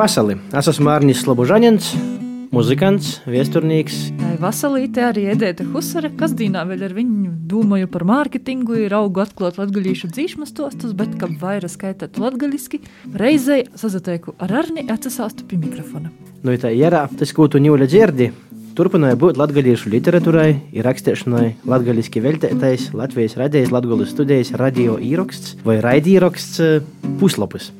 Vasali, es esmu Mārnis Slobožaņins, muzikants, viesturnīgs. Vasalīte arī Edēta Husare, kas dīnā vēl ar viņu domāju par mārketingu, ir augu atklāt latgaļīšu dzīšmas tostus, bet, kā vairāk skaitāt latgaļiski, reizei sazateiku ar Arni atsasāstu pie mikrofona. Nu, tā ir, tas, ko tu ņūļa dzirdi, Turpināja būt latviešu literatūrai, ir rakstīšanai, latviešu veltētais, Latvijas radijas, Latvijas studijas radio īraksts vai raidījraksts eh, puslapis.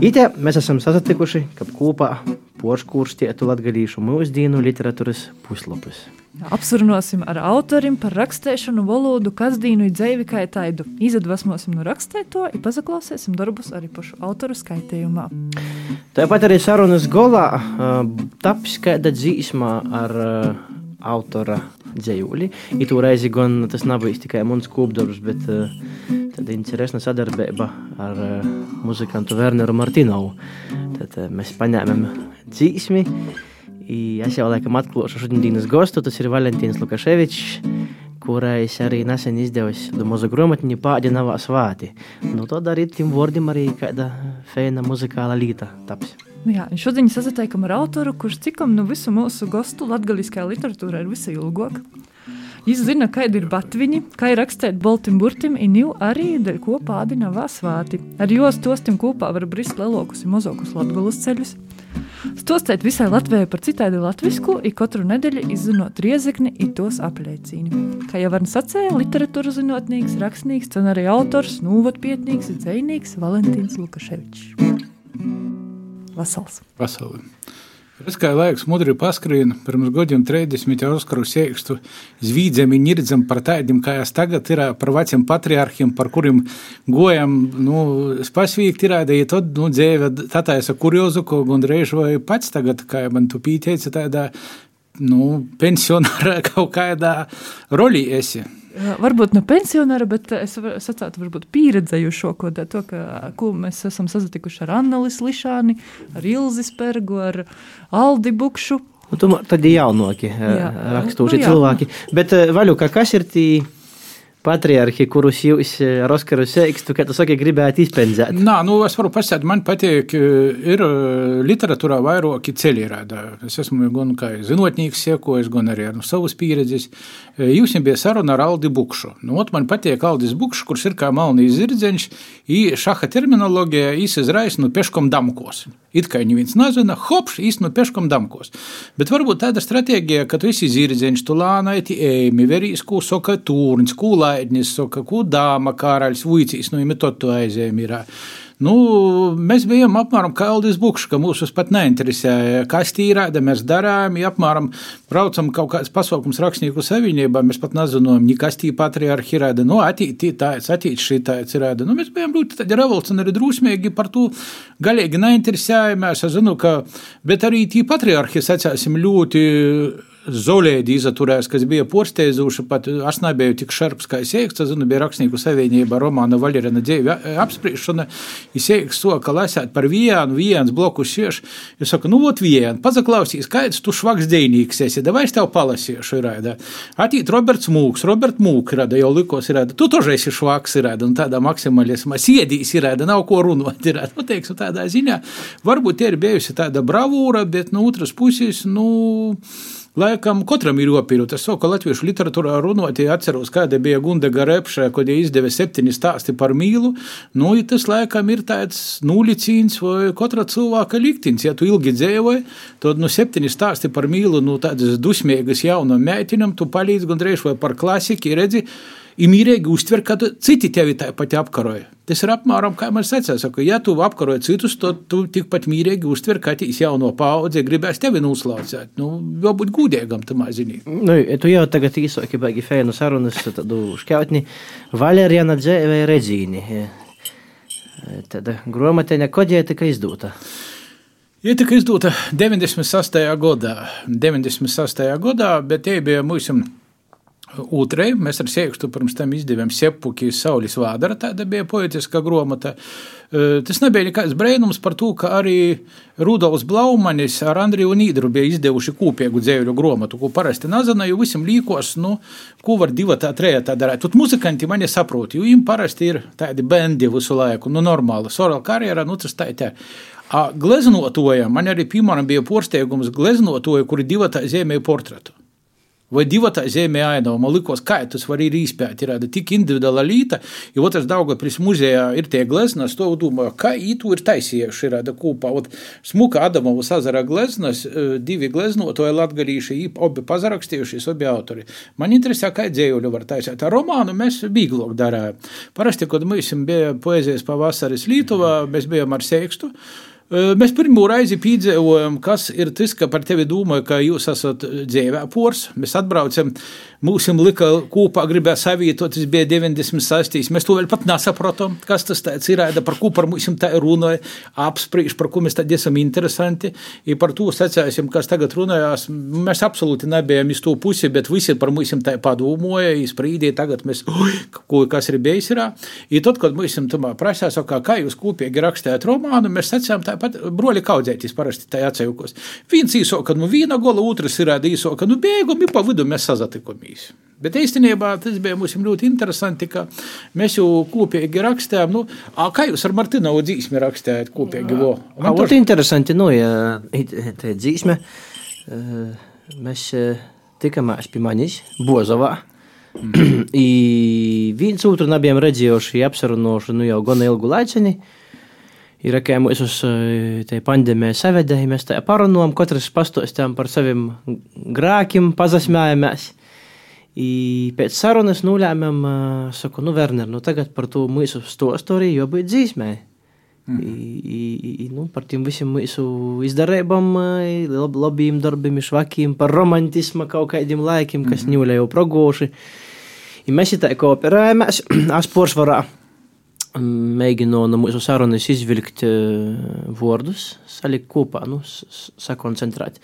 Itē mēs esam sasatikuši, kopā porškūrstietu latviešu mūsdienu literatūras puslapis. Apsvērsim ar autorim par rakstīšanu, valodu, kasdīnu dzīvi kā tādu. Izdvesmosim no rakstēto, un pazaklausīsim darbus arī pašu autoru skaitījumā. Tāpat arī sarunas golā uh, tapis kāda dzīsmā ar uh, autora dzējūli. Itu reizi gan tas nav bijis tikai mans kūpdarbs, bet uh, tad interesanta sadarbība ar uh, muzikantu Werneru Martinovu. Tad uh, mēs paņēmām dzīsmi. I es jau laikam atklāšu šodienas gostu, tas ir Valentīns Lukaševičs, kurais arī nesen izdevusi mazu grāmatiņu Pāģi nav svāti. Nu, tad arī tim vārdiem arī kāda feina muzikāla līta taps. Nu jā, šodien sasatiekam ar autoru, kurš cikam nu visu mūsu gostu latgaliskajā literatūrā ir visai ilgāk. Viņš zina, kāda ir batviņa, kā ir rakstīt Baltim burtim, un jau arī dēļ kopā ādina vasvāti. Ar jos tostim kopā var brist lelokus un mozokus latgulas ceļus. Stostēt visai Latvijai par citādi latvisku, ik katru nedēļu izzinot riezekni, ir tos apliecīni. Kā jau var sacēja, literatūras zinātnīgs, rakstnieks, arī autors, nūvatpietnīgs un dzējnīgs Valentīns Lukaševičs. Vasals. Vasali. Es kā laiks mudri paskrīnu, pirms gadiem 30 jau uzkaru sēkstu zvīdzam un nirdzam par tādiem, kā es tagad ir par veciem patriarchiem, par kuriem gojam, nu, spasvīgt ir, ja tad, nu, dzēve, tā tā esa kuriozu, ko gandrīz vai pats tagad, kā man tu pīteici, tādā, nu, pensionāra kaut kādā rolī esi. Varbūt ne pensionāra, bet es sacītu, varbūt pieredzējušo ko to, ka, ko mēs esam sazatikuši ar Annelisu Lišāni, ar Ilzi Spergu, ar Aldi Bukšu. Nu, tad ir jaunāki rakstuši nu, cilvēki. Bet, Vaļuka, kas ir tie? Patriarhi, kurus jūs eh, ar Oskaru Seikstu, kā tu saki, gribētu izpenzēt? Nā, nu, es varu pasēt, man patīk, ir eh, literatūrā vairāki ceļi rādā. Es esmu gan kā zinotnīgs sekojis, gan arī ar nu, savas pieredzes. Jūs jau bija saruna ar Aldi Bukšu. Nu, ot, man patīk Aldis Bukšs, kurš ir kā malnīs zirdziņš, i šaha terminologija izraisa nu peškom damkos. It kā neviens nezina, hopš, īstenībā peškom damkos. Bet varbūt tāda stratēģija, ka tu esi zirdziņš, tu lānai, ēmi, verīs, ko soka turns, kūlā Laidnis, saka, ko dāma karaļs Vuicīs, nu, imitot to aizēm ir. Nu, mēs bijām apmēram kā Aldis Bukšs, ka mūs pat neinteresēja, kas tīrāda mēs darām, ja apmēram braucam kaut kāds pasaukums rakstnieku savienībā, mēs pat nezinām, kas tī patriarhi rāda, nu, attīti tāds, attīti šī tāds rāda. Nu, mēs bijām ļoti tādi revolucionāri drūsmīgi par to galīgi neinteresējamies, es zinu, ka, bet arī tī patriarhi, sacāsim, ļoti Zolēdi izturējās, kas bija porsteidzoši, pat es nebiju tik šarps kā Sēks, tas bija rakstnieku savienība Romāna Vaļerina dzīve apspriešana, Sēks to, ka lasēt par vienu, viens blokus šieš, es saku, nu, ot vienu, pazaklausīs, kāds tu švaks deinīgs esi, davai es tev palasīšu, rāda. Atīt Roberts Mūks, Robert Mūk, rāda, jau likos, rāda, tu toži esi švaks, rāda, un tādā maksimalismā siedīs, rāda, nav ko runāt, rāda, nu, teiksim, tādā ziņā, varbūt ir bijusi tāda bravūra, bet no otras puses, nu, Laikam katram ir opīrot. Es saku, ka latviešu literatūrā runot, ja atceros, kāda bija Gundega Repša, kad viņa izdeva septiņi stāsti par mīlu, nu, ja tas laikam ir tāds nulicīns vai katra cilvēka liktins. Ja tu ilgi dzīvoji, tad nu septiņi stāsti par mīlu, nu tādas dusmīgas jaunam mētinam, tu palīdz gandrīz vai par klasiki, redzi, ir mīrīgi uztver, ka citi tevi tāpat apkaroja. Tas ir apmēram kā man secēja, ka, ja tu apkaroji citus, tad tu tikpat mīrīgi uztver, ka tīs jauno paudze gribēs tevi nuslaucēt. Nu, jābūt gudīgam tam zinīt. Nu, tu jau tagad īsoki baigi fēnu sarunas, tādu šķautni Valeriana dzēvē redzīni. Tad gromateņa kodē tika izdota. Ja tika izdota 96. gadā, 96. gadā, bet tie bija mūsu Otrai, mēs ar Sēkstu pirms tam izdevām sepuki Saulis Vādara, tāda bija poetiska gromata. Tas nebija nekāds brēnums par to, ka arī Rudolfs Blaumanis ar Andriju Nīdru bija izdevuši kūpēgu dzēļu gromatu, ko parasti nazana, jo visam līkos, nu, ko var diva tā trejā tā darēt. Tut muzikanti mani saprot, jo im parasti ir tādi bendi visu laiku, nu, normāla. Soral karjera, nu, tas tā ir tā. A gleznotoja, man arī, piemēram, bija porsteigums gleznotoja, kuri diva tā zēmēja portretu. Vai divi tā zīmē ainavu, man likās, kā tas var arī izpēt. Ir tik individuāla līta, jo otrs Daugavpils muzejā ir tie gleznas, to domāju, kā ītu ir taisījuši ir tāda kūpā. Ot, smuka Adamovu sazara gleznas, divi gleznotoji latgalīši, obi pazarakstījušies, obi autori. Man interesē, kā dzējuļu var taisīt. Tā romānu mēs vieglāk darām. Parasti, kad mēs bija poezijas pavasaris Lietuvā, mēs bijām ar sēkstu. Mēs pirmo reizi piedzīvojam, kas ir tas, ka par tevi domāju, ka jūs esat dzīvē pors. Mēs atbraucam Mūsu lika kopā gribēja savietot, tas bija 96. Mēs to vēl pat nesaprotam, kas tas ir, par ko par mums tā runāja, apspriež, par ko mēs tad esam interesanti. I par to sacēsim, kas tagad runājās. Mēs absolūti nebijām iz to pusi, bet visi par mums tā padomāja, izprīdīja, tagad mēs, oi, ko, kas ir bijis. Ir. I tad, kad mums tamā prasās, kā, kā jūs kopīgi rakstējat romānu, mēs sacījām tāpat, broļi kaudzēties parasti tā atceļkos. Viens īsoka, nu viena gola, otrs ir īsoka, nu beigumi pa vidu mēs sazatikamies bijis. Bet īstenībā tas bija mums ļoti interesanti, ka mēs jau kopīgi rakstījām. Nu, a, kā jūs ar Martinovu dzīsmi rakstījāt kopīgi? Man tas ir interesanti, nu, ja tā dzīsme, mēs tikāmies pie manis Bozovā. Mm. I viens otru nebijām redzējuši, apsarunoši nu jau gan ilgu laiciņu. Ir kā mēs uz tej pandēmijai savedēji, mēs tā parunājam, katrs pastostām par saviem grākiem, pazasmējamies. I pēc sarunas nolēmām, saku, nu, Werner, nu tagad par to mūsu stostu arī jābūt dzīsmē. Mm. I, i, nu, par tiem visiem mūsu izdarībām, lab, labiem darbiem, švakiem, par romantismu kaut kādiem laikiem, kas mm. ņūlē jau progoši. I mēs tā kooperējamies, es poršvarā mēģinu no mūsu sarunas izvilkt vārdus, salikt kopā, nu, sakoncentrēt.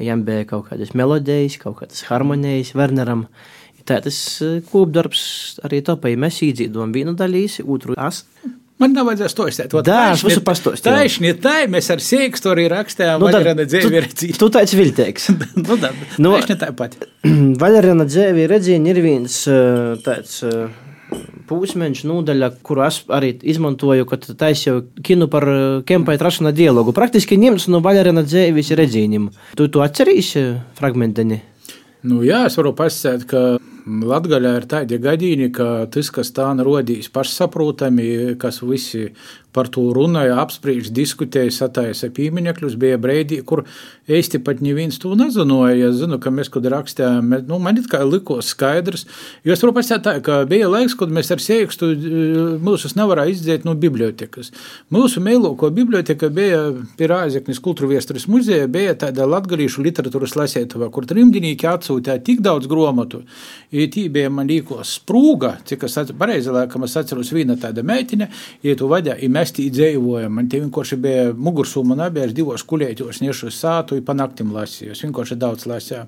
Viņam bija kaut kādas melodijas, kaut kādas harmonijas, Werneram. Tā tas e, kopdarbs arī topēja. Mēs īdzīdojam vienu daļīsi, otru as. Man nav vajadzēs to izteikt. Tā es visu pastāstīju. Tā ir tā, mēs ar sēkstu arī rakstījām. Nu, Vaļarana dzēvi redzīja. Tu tāds vilteiks. nu, tā, nu, tā tā pat. Vaļarana dzēvi redzīja ir viens e, tāds e, pusmeņš nodaļa, kuru es arī izmantoju, kad taisīju kinu par kempai trašana dialogu. Praktiski ņemts no Vaļarana dzēvis redzīņiem. Tu to atcerīsi fragmentiņi? Nu, jā, es varu pasakāt, ka Latvijā ir tādi gadījumi, ka tas, kas tā rodīs pašsaprotami, kas visi par to runāja, apspriež, diskutēja, sataisa pieminekļus. Bija brīdī, kur īsti pat neviens to nezināja. Es zinu, ka mēs, kad rakstījām, nu, man it kā likos skaidrs, jo es varu pastāstīt tā, ka bija laiks, kad mēs ar sēkstu mūsus nevarēja izdzēt no bibliotekas. Mūsu mēloko biblioteka bija pie Rāzeknis kultūra viesturis muzeja, bija tāda latgalīšu literatūras lasētava, kur trimdinīki atsūtīja tik daudz gromatu. Tī bija man līkos sprūga, cik es pareizi laikam es atceros viena tāda meitine, ja tu vaļā, mēs tī dzīvojam. Man tie vienkārši bija mugursūma nebija, es divos kuļēķos niešu sātu, pa naktim lasīju. Es vienkārši daudz lasīju.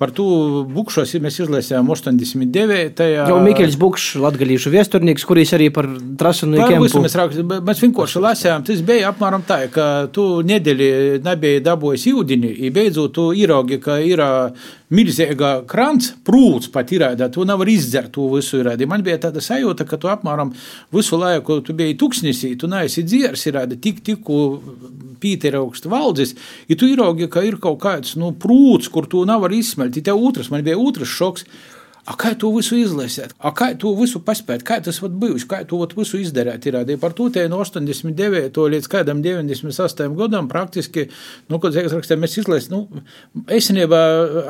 Par to bukšos mēs izlasījām 89. Jau Mikls Bukšs, latgalīšu viesturnieks, kurīs arī par trasunu kempu. Mēs, rak, mēs vienkārši lasījām, tas bija apmēram tā, ka tu nedēļi nebija dabojis jūdini, beidzot tu īraugi, ka ir milzīga krants, prūts pat ir, tu nevar izdzert to visu. Ir. Man bija tāda sajūta, ka tu apmēram visu laiku tu biji tuksnesī, tu neesi dziers, ir tik, tikko pītera augstu valdzis, ja tu ieraugi, ka ir kaut kāds nu, prūts, kur tu nevari izsmelt, ja tev otrs, man bija otrs šoks. A, kā to visu izlasīt, kā to visu paspēt, kā tas var būt, kā to visu izdarīt. Ir arī par to te no 89. līdz kādam 98. gadam praktiski, nu, kad rakstē, mēs izlasījām, nu, esenībā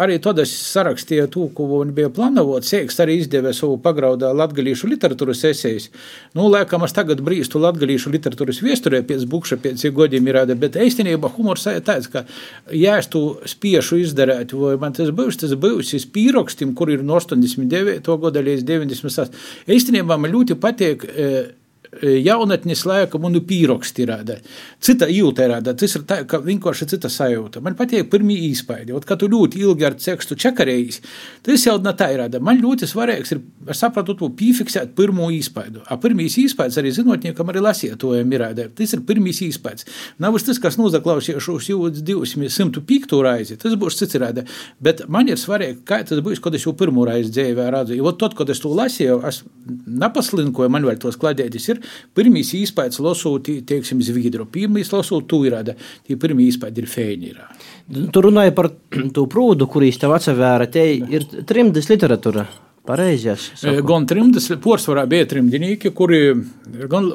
arī tad es sarakstīju to, ko viņi bija plānot. Sēks arī izdeva savu pagraudā latgalīšu literatūras esejas. Nu, laikam, es tagad brīstu latgalīšu literatūras viesturē pēc bukša, pēc gadiem ir, bet esenībā humors ir tāds, ka, ja es to spiešu izdarīt, vai man tas būs, tas būs, es pīrokstim, kur ir no 89. 89. gada līdz 98. Īstenībā man ļoti patīk jaunatnes laika manu pīroksti rāda. Cita jūta rāda, tas ir tā, ka vienkārši cita sajūta. Man patīk pirmie īspaidi, kad tu ļoti ilgi ar tekstu čakarējis, tas jau ne tā rāda. Man ļoti svarīgs ir, es sapratu, to pīfiksēt pirmo īspaidu. A pirmīs īspaids arī zinotniekam arī lasietojam ir rāda. Tas ir pirmīs īspaids. Nav tas, kas nozaklausījušos jūtas 205 raizi, tas būs cits rāda. Bet man ir svarīgi, kā tas būs, kad es jau pirmo raizi dzīvē redzu. Jo tad, kad es to lasīju, es nepaslinkoju, man vēl tos kladētis ir. Pirmīs īspējas lasot, teiksim, Zviedru, pirmīs lasot Tuirāda, tie pirmie īspējas ir Fēnīrā. Tu runāji par to prūdu, kurīs tev atsevēra, te ir trimdes literatūra. Pareizes. Gan trimdas, porcelānā bija trimdinieki, kuri gan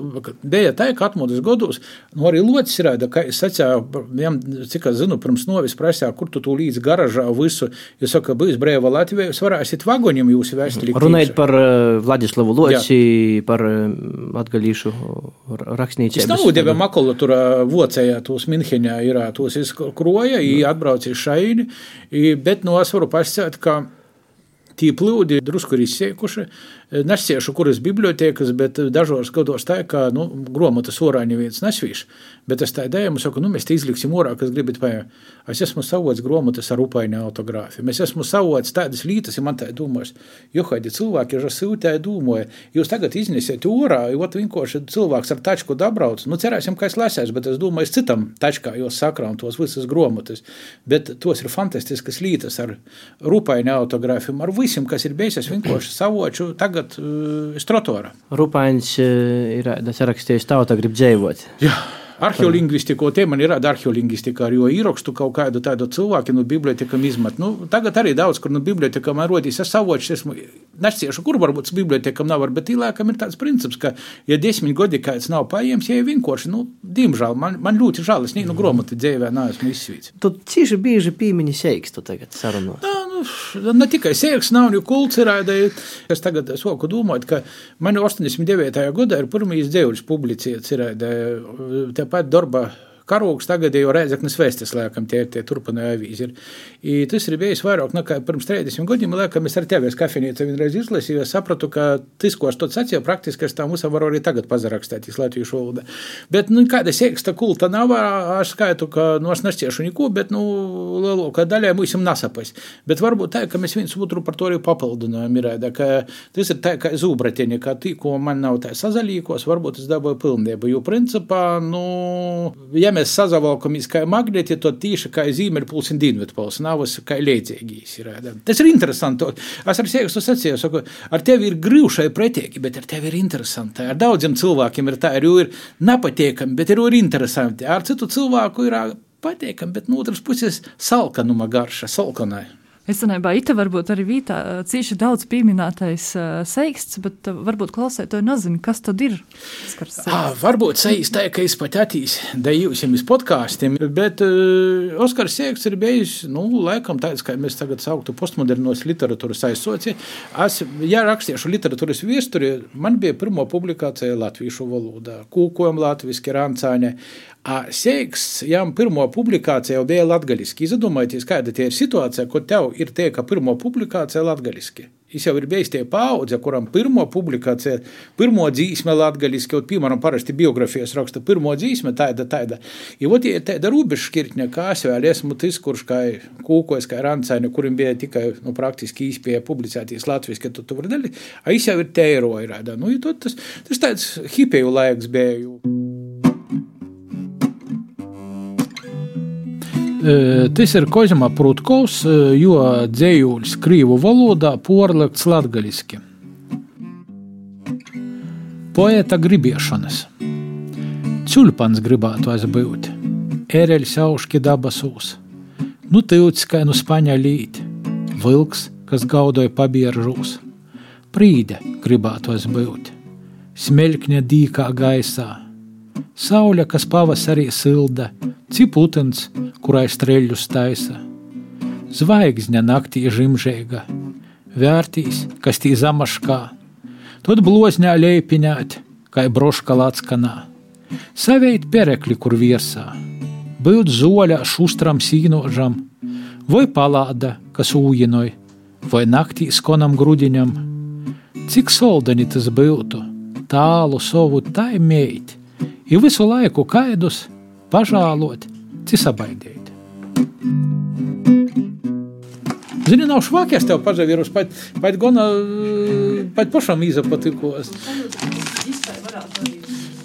bija tā, ka atmodas gados, nu arī locis ir, ka es sacīju, jām, cik es zinu, pirms novis prasīja, kur tu tu līdz garažā visu, jūs saka, bijis brēva Latvijā, jūs varēsiet vagoņiem jūs vēstuli. Runājot par uh, Vladislavu Loci, Jā. par atgalīšu rakstnīcu. Es nav deva makulatura vocējā, tos Minheņā ir, tos izkroja, atbraucis šaini, bet no es varu pasēt, ka Tī plūdi drusku ir izsēkuši, Nesiešu, kuras bibliotekas, bet dažos gados tā, ka nu, grāmatas orā neviens nesvīš. Bet es tā dēļ saku, nu, mēs izliksim orā, kas gribat paiet. Es esmu savots grāmatas ar upaini autogrāfiju. Mēs esmu savots tādas lietas, ja man tā domās, jo kādi cilvēki ir siltēji domāja. Jūs tagad iznesiet orā, jo vienkārši cilvēks ar tačku dabrauc. Nu, cerēsim, ka es lasēs, bet es domāju, es citam tačkā jūs sakrām tos visas grāmatas. Bet tos ir fantastiskas lietas ar upaini autogrāfiju, ar visiem, kas ir bijis. Es vienkārši savoču tagad tagad uh, Strotora. Rupaiņš uh, ir sarakstījis tauta grib dzīvot. Jā. Arheolingvistiku, tie man ir tāda arheolingvistika, jo ierakstu kaut kādu tādu cilvēku no bibliotekām izmet. Nu, tagad arī daudz, kur no bibliotekām rodīs, es savočs esmu, nešķiešu, kur varbūt bibliotekām nav, bet īlākam ir tāds princips, ka, ja desmit gadi kāds nav paiems, ja vienkārši, nu, diemžēl, man, man ļoti žēl, es nīnu gromati dzīvē neesmu izsvīts. Tu cīši bieži pīmiņi seikstu tagad sarunā. Tā, nu, ne tikai sēks nav, jo kults ir, es tagad soku domāt, ka man 89. gadā ir pirmīs dzēvuļas publicēts ir, tepat darba Karūks tagad jau Rēzaknes vēstis, lēkam, tie, tie turpināja avīzi. I, tas ir bijis vairāk nekā pirms 30 gadiem, lēkam, es ar tevi es kafejnīcu vienreiz izlasīju, es sapratu, ka tas, ko es to sacīju, praktiski es tā musam varu arī tagad pazarakstēt, latviešu valodā. Bet, nu, kāda sēksta kulta nav, es skaitu, ka, nu, es nešķiešu neko, bet, nu, lielākā daļā mums nasapais. Bet varbūt tā, ka mēs viens otru par to arī papildinājam, ir, ka tas ir tā, kā zūbratiņi, ka tī, ko man nav tā sazalīkos, varbūt es dabūju pilnību, jo principā, nu, ja mēs sazavalkamies kā magnēti, tad tieši kā Ziemeļpols un Dienvidpols nav kā līdzīgīs. Tas ir interesanti. Es ar sevi sacīju, saku, ar tevi ir grūšai pretīgi, bet ar tevi ir interesanti. Ar daudziem cilvēkiem ir tā, arī ir nepatīkami, bet arī ir interesanti. Ar citu cilvēku ir patīkami, bet no otras puses salkanuma garša, salkanai. Es domāju, ka varbūt arī vītā cīši daudz pieminētais uh, seiksts, bet uh, varbūt klausētāji nezina, kas tad ir. Ah, varbūt seiksts tā, ka es pat attīs, da jūs jums podkāstiem, bet uh, Oskars Seiksts ir bijis, nu, laikam tāds, kā mēs tagad sauktu postmodernos literatūras aizsoci. Es, ja rakstīšu literatūras viesturi, man bija pirmo publikācija latviešu valodā, kūkojam latviski, rancāņa. Seiks, jām pirmo publikāciju jau bija latgaliski. Izdomājieties, kāda ir situācija, ko tev ir tie, ka pirmo publikācija latgaliski. Viņš jau ir bijis tie paudze, kuram pirmo publikācija, pirmo dzīsme latgaliski, un, piemēram, parasti biografijas raksta pirmo dzīsme, tāda, tāda. Ja vot ir tāda robežšķirtņa, kā es vēl esmu tas, kurš kā kūkojas, kā rancēni, kurim bija tikai, nu, praktiski īspēja publicēties latviski, tad tu vari dalīt, a viņš jau ir teiro ir, nu, tas, tas tāds hipēju laiks bija. Tas ir Kozma Prutkovs, jo dzējuļs krīvu valodā porlikts latgaliski. Poeta gribiešanas. Čulpans gribētu būt, ereļs auški dabasūs, nu tilts kā nu spaņa līt, vilks, kas gaudoja pabieržūs, prīde gribētu būt, smelkņa dīkā gaisā, saule, kas pavasarī silda, ciputens, kurai streļus taisa. Zvaigzne naktī žimžēga, vērtīs, kas tī zamaškā, tad blozņā leipiņāt, kā broška latskanā. Saveit perekli, kur virsā, būt zoļā šustram sīnožam, vai palāda, kas ūjinoj, vai naktī skonam grudiņam. Cik soldani tas būtu, tālu savu taimēt, ir visu laiku kaidus, pažālot, cisabaidīt. Zini, nav švāki, es tev pažavīros, pat, pat gona, pat pašam izapatikos.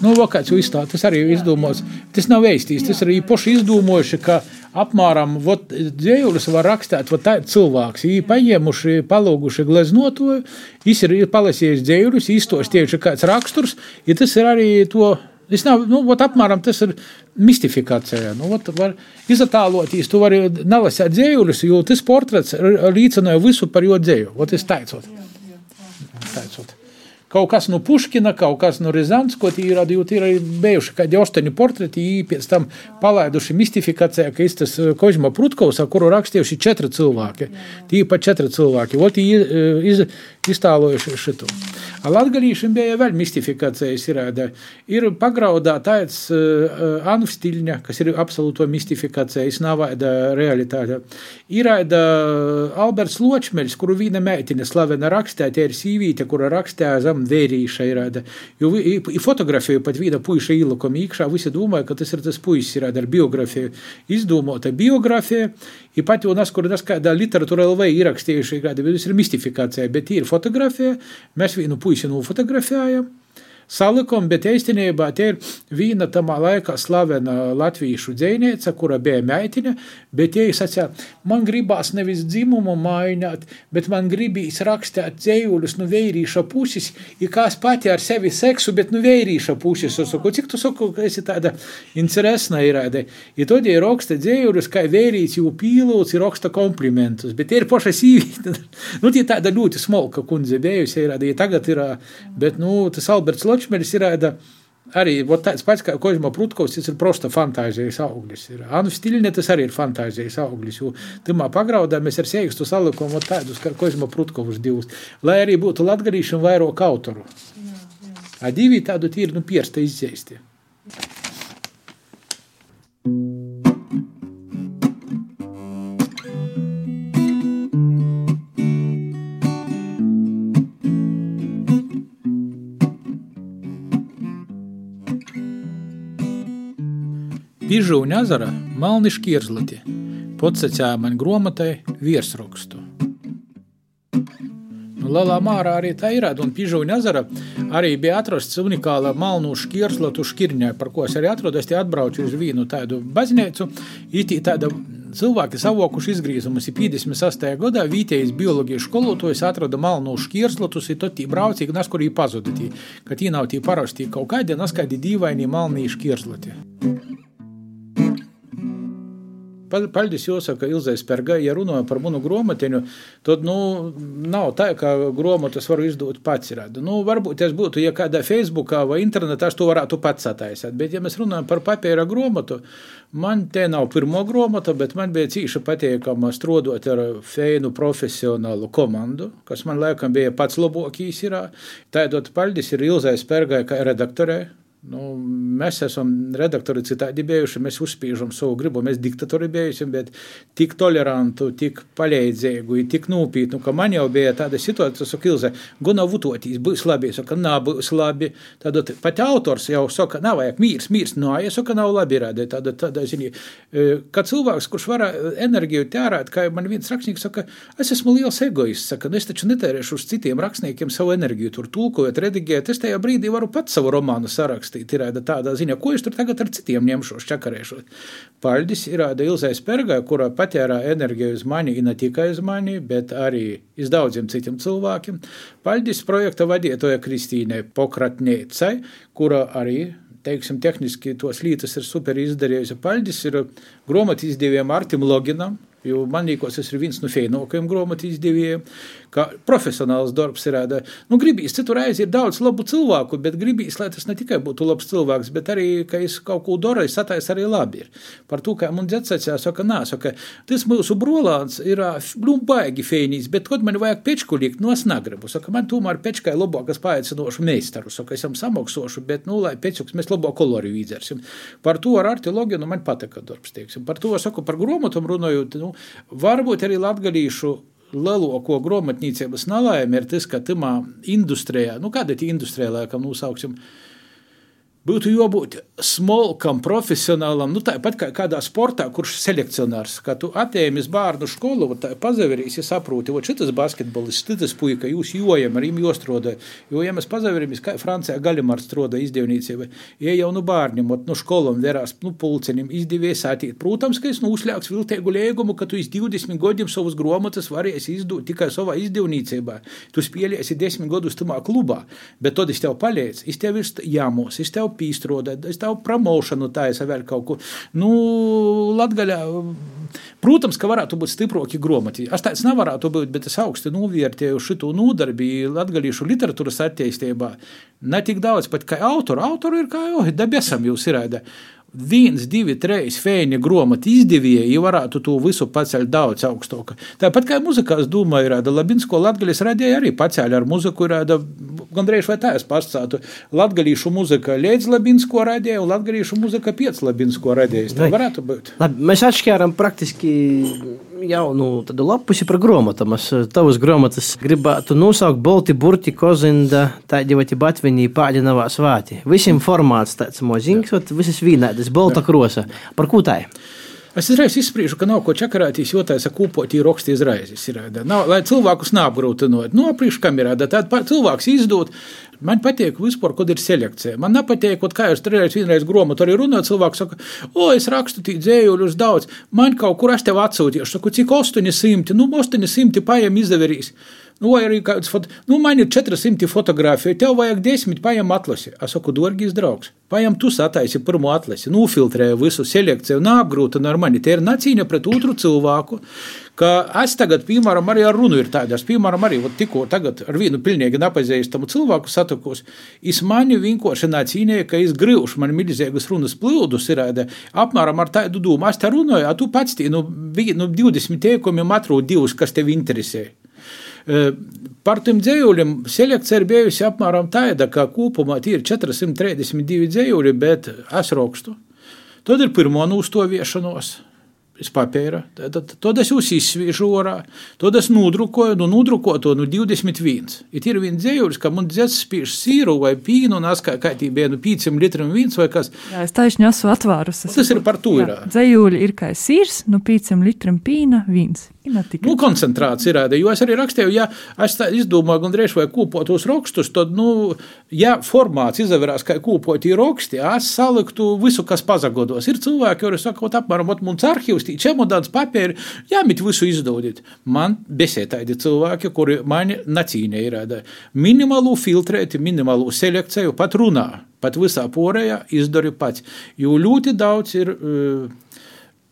Nu, vakāts izstāt, tas arī izdomos. Tas nav veistīs, tas ir īpaši izdomājuši, ka apmēram dzējulis var rakstīt tāds cilvēks. Viņi paņēmuši, palūguši gleznotoju, viņš ir palasījis dzējulis, īstos tieši kāds raksturs, ja tas ir arī to. Tas nav, nu, ot, apmēram tas ir mistifikācija. Nu, ot, var izatāloties, tu vari nelasīt dzējulis, jo tas portrets līdzināja visu par jo dzēju. Ot, es teicot. Teicot kaut kas no Puškina, kaut kas no Rīzāns, ko tie ir, tie ir bijuši kādi astoņi portreti, pēc tam palaiduši mistifikācijā, ka tas eh, Kožma Prutkovs, kuru rakstījuši četri cilvēki. Tie pa četri cilvēki. Ot, eh, iz, iztālojuši šito. Latgalīšiem bija vēl mistifikācijas ir, ir pagraudā tāds uh, Anu Stilņa, kas ir absolūto mistifikācija, es nav vēda realitāte. Ir uh, Alberts Ločmeļs, kuru vīna meitine slavena rakstē, tie ir sīvīte, kura rakstē zem vērīša ir, jo i fotografiju pat vīna puiša īlukam īkšā, visi domāja, ka tas ir tas puisis ir ar biografiju, izdomota biografija, i pat jau nas, kur nas kādā literatūra LV ierakstījuši, kāda ir mistifikācija, bet ir fotografija, mēs vienu puisi nofotografējam salikām, bet īstenībā tie ir viena tamā laikā slavena latviešu dzēniece, kura bija meitene, bet tie sacīja, man gribās nevis dzimumu mainīt, bet man gribīs rakstīt dzējuļus no vērīša puses, ir kā es pati ar sevi seksu, bet no vērīša puses. Es saku, cik tu saku, ka esi tāda interesna irāde. Ja tad ir raksta dzējuļus, kā vērīts jau pīlūts, ir raksta komplimentus, bet ir paša sīvīta. nu, tie tāda ļoti smalka kundze bijusi irāde, ja tagad ir, bet, nu, tas Alberts Ločs Kočmeris ir arī tāds pats kā Kožma Prutkovs, tas ir prosta fantāzijas auglis. Ir. Anu Stiļņa tas arī ir fantāzijas auglis, jo tamā pagraudā mēs ar siekstu salikām tādus kā Kožma Prutkovus divus, lai arī būtu latgarīši un vairāk autoru. A divi tādu tīri, nu, piersta izdzēsti. Pižūņa ezera malni šķirzlati, podsacēja man gromatai virsrakstu. Nu, Lielā mārā arī tā ir, un Pižūņa ezera arī bija atrasts unikāla malnu šķirslatu šķirņā, par ko es arī atrodu. Es te atbraucu uz vienu tādu baznīcu, itī tāda cilvēki savokuši izgriezumus 58. gadā vietējais bioloģijas skolotājs atrada malnu šķirslatus, un tad tī braucīgi nas, kur viņi pazuda. Ka tī nav tī parasti kaut kādi, nas kādi dīvaini malnī šķirslati. Paldies jāsaka Ilzai Spergai, ja runājam par manu grāmatiņu, tad nu, nav tā, ka grāmatas varu izdot pats. Rada. Nu, varbūt tas būtu, ja kādā Facebookā vai internetā es to varētu pats attaisīt, bet ja mēs runājam par papīra grāmatu, man te nav pirmo grāmata, bet man bija cīša patīkama strādāt ar feinu profesionālu komandu, kas man laikam bija pats labākais. Tādot paldies ir Ilzai Spergai kā redaktorei Nu, mēs esam redaktori citādi bijuši, mēs uzspiežam savu gribu, mēs diktatori bijuši, bet tik tolerantu, tik palīdzīgu, tik nopietnu, ka man jau bija tāda situācija, ka Ilze, guna vutotīs, būs labi, saka, nav būs labi. Tad pat autors jau saka, nav vajag mīrs, mīrs, no, ja saka, nav labi rādīt. Tāda, tāda, zini, ka cilvēks, kurš var enerģiju tērēt, kā man viens rakstnieks saka, es esmu liels egoists, saka, nu es taču netērēšu uz citiem rakstniekiem savu enerģiju, tur tulkojot, redigēt, es tajā brīdī varu pats savu romānu sarakstīt rakstīt. Ir tādā ziņā, ko es tur tagad ar citiem ņemšos, čakarēšos. Paldies ir Ilzai Spergai, kura patērā enerģiju uz mani, ne tikai uz mani, bet arī uz daudziem citiem cilvēkiem. Paldies projekta vadītāja Kristīnai Pokratniecai, kura arī teiksim, tehniski tos lietas ir super izdarījusi. Paldies ir grāmatīs diviem Artim Loginam, jo man liekas, tas ir viens no fēnākajiem grāmatīs diviem ka profesionāls darbs ir. Nu, gribīs, citur reizi ir daudz labu cilvēku, bet gribīs, lai tas ne tikai būtu labs cilvēks, bet arī, ka es kaut ko daru, es satais arī labi. Ir. Par to, kā man dzetsacījā, saka, nā, saka, tas mūsu brolāns ir, nu, baigi fēnīs, bet, kad man vajag pečku likt, nu, es negribu. Saka, man tomēr pečkai labākas paaicinošu meistaru, saka, esam samaksošu, bet, nu, lai pečuks mēs labo koloriju izdzersim. Par to ar artilogiju, nu, man patika darbs, teiksim. Par to, saku, par gromotam runājot, nu, varbūt arī latgalīšu lielāko grāmatniecības nelaime ir tas, ka tamā industrijā, nu kāda ir industrijā, laikam, nosauksim, būtu jābūt smalkam, profesionālam, nu tāpat kā kādā sportā, kurš ir selekcionārs. Kad tu attēmies bērnu skolu, tā pazaverīs, ja saproti, ka šis basketbolists, šis puika, jūs jojam, ar viņu jostroda. Jo, ja mēs pazaverīmies, kā Francijā Galimārs stroda izdevniecība, ja jau nu bērniem, no skolām verās, nu pulcenim izdevies attīt. Protams, ka es nu uzļāks viltēgu liegumu, ka tu iz 20 gadiem savus gromotas varēsi izdot tikai savā izdevniecībā. Tu spēlēsi 10 gadus tamā klubā, bet tad es tev palīdzu, es tev ir jāmos, es tev pīstrādāt, es tev promošanu taisa vēl kaut ko. Nu, Latgaļā, protams, ka varētu būt stiprāki gromati. Es tāds nevarētu būt, bet es augsti novērtēju šito nodarbību latgalīšu literatūras attīstībā. Ne tik daudz pat kā autoru. Autoru ir kā jau debesam jūs ir viens, divi, trīs fēņa gromati izdevīja, ja varētu to visu pacelt daudz augstāk. Tāpat kā muzikā, es domāju, ir Labinsko latgaļas radīja arī pacēla ar muziku, ir gandrīz vai tā es pastātu. Latgalīšu muzika līdz Labinsko radīja, un latgalīšu muzika pēc Labinsko radīja. Tā varētu būt. Labi, mēs atšķēram praktiski jaunu lapusi par grāmatām. Tavas grāmatas gribētu nosaukt Bolti, Burti, Kozinda, tādi vai Batviņī, Pāģinavā svāti. Visiem formāts tāds moziņš, visas vīnēdas, Bolta krosa. Par ko tā ir? Es uzreiz izspriežu, ka nav ko čakarētīs, jo tā ir kūpotī raksti izraizes. Ir, nav, lai cilvēkus neapgrūtinot. Nu, priekš kamerā, tad cilvēks izdod. Man patīk vispār, kad ir selekcija. Man nepatīk, kā jūs tur vienreiz grāmatā arī runājat. Cilvēks saka, o, es rakstu tī dzējuļus daudz. Man kaut kur es tev atsūtīšu. Saku, cik 800, nu, 800 paiem izdeverīs. Nu, vai arī kāds foto, nu, man ir 400 fotografiju, tev vajag 10, paņem atlasi. Es saku, dārgais draugs, paņem tu sataisi pirmo atlasi, nofiltrēju visu selekciju, neapgrūtina ar mani. Tie ir nacīņa pret otru cilvēku. Es tagad, piemēram, arī ar runu ir tāda. Es, piemēram, arī tikko ar vienu pilnīgi nepazīstamu cilvēku satikos. Es mani vienkārši nacīnīju, ka es gribšu, man milzīgas runas plūdus ir apmēram ar tādu domu. Es te runāju, a tu pats tī, nu, nu 20 teikumiem atrod divus, kas tev interesē. Par tiem dzējuļiem selekcija ir bijusi apmēram tāda, ka kopumā ir 432 dzējuļi, bet es rakstu. Tad ir pirmo nūstoviešanos iz papīra. Tad, tad es jūs izsvīšu orā, tad es nodrukoju, nu nodrukoju nu 21. Ir ir viens dzējulis, ka man dzēs spīš sīru vai pīnu, un es kā, kā tī bija nu 5 litriem vīns vai kas. Jā, es taisni esmu atvārus. Tas ir par to ir. Dzējuļi ir kā sīrs, nu 5 litriem pīna, vīns. Nu, koncentrāts ir rāda, jo es arī rakstīju, ja es izdomāju, gan drēž vai kūpotos rakstus, tad, nu, ja formāts izavērās kā kūpotī raksti, es saliktu visu, kas pazagodos. Ir cilvēki, kuri saka, apmēram, mums arhīvs, tī čemodāns papīri, jāmit visu izdodīt. Man besē tādi cilvēki, kuri mani nacīnē ir rāda. Minimālu filtrēti, minimālu selekciju pat runā, pat visā porējā izdari pats, jo ļoti daudz ir. Uh,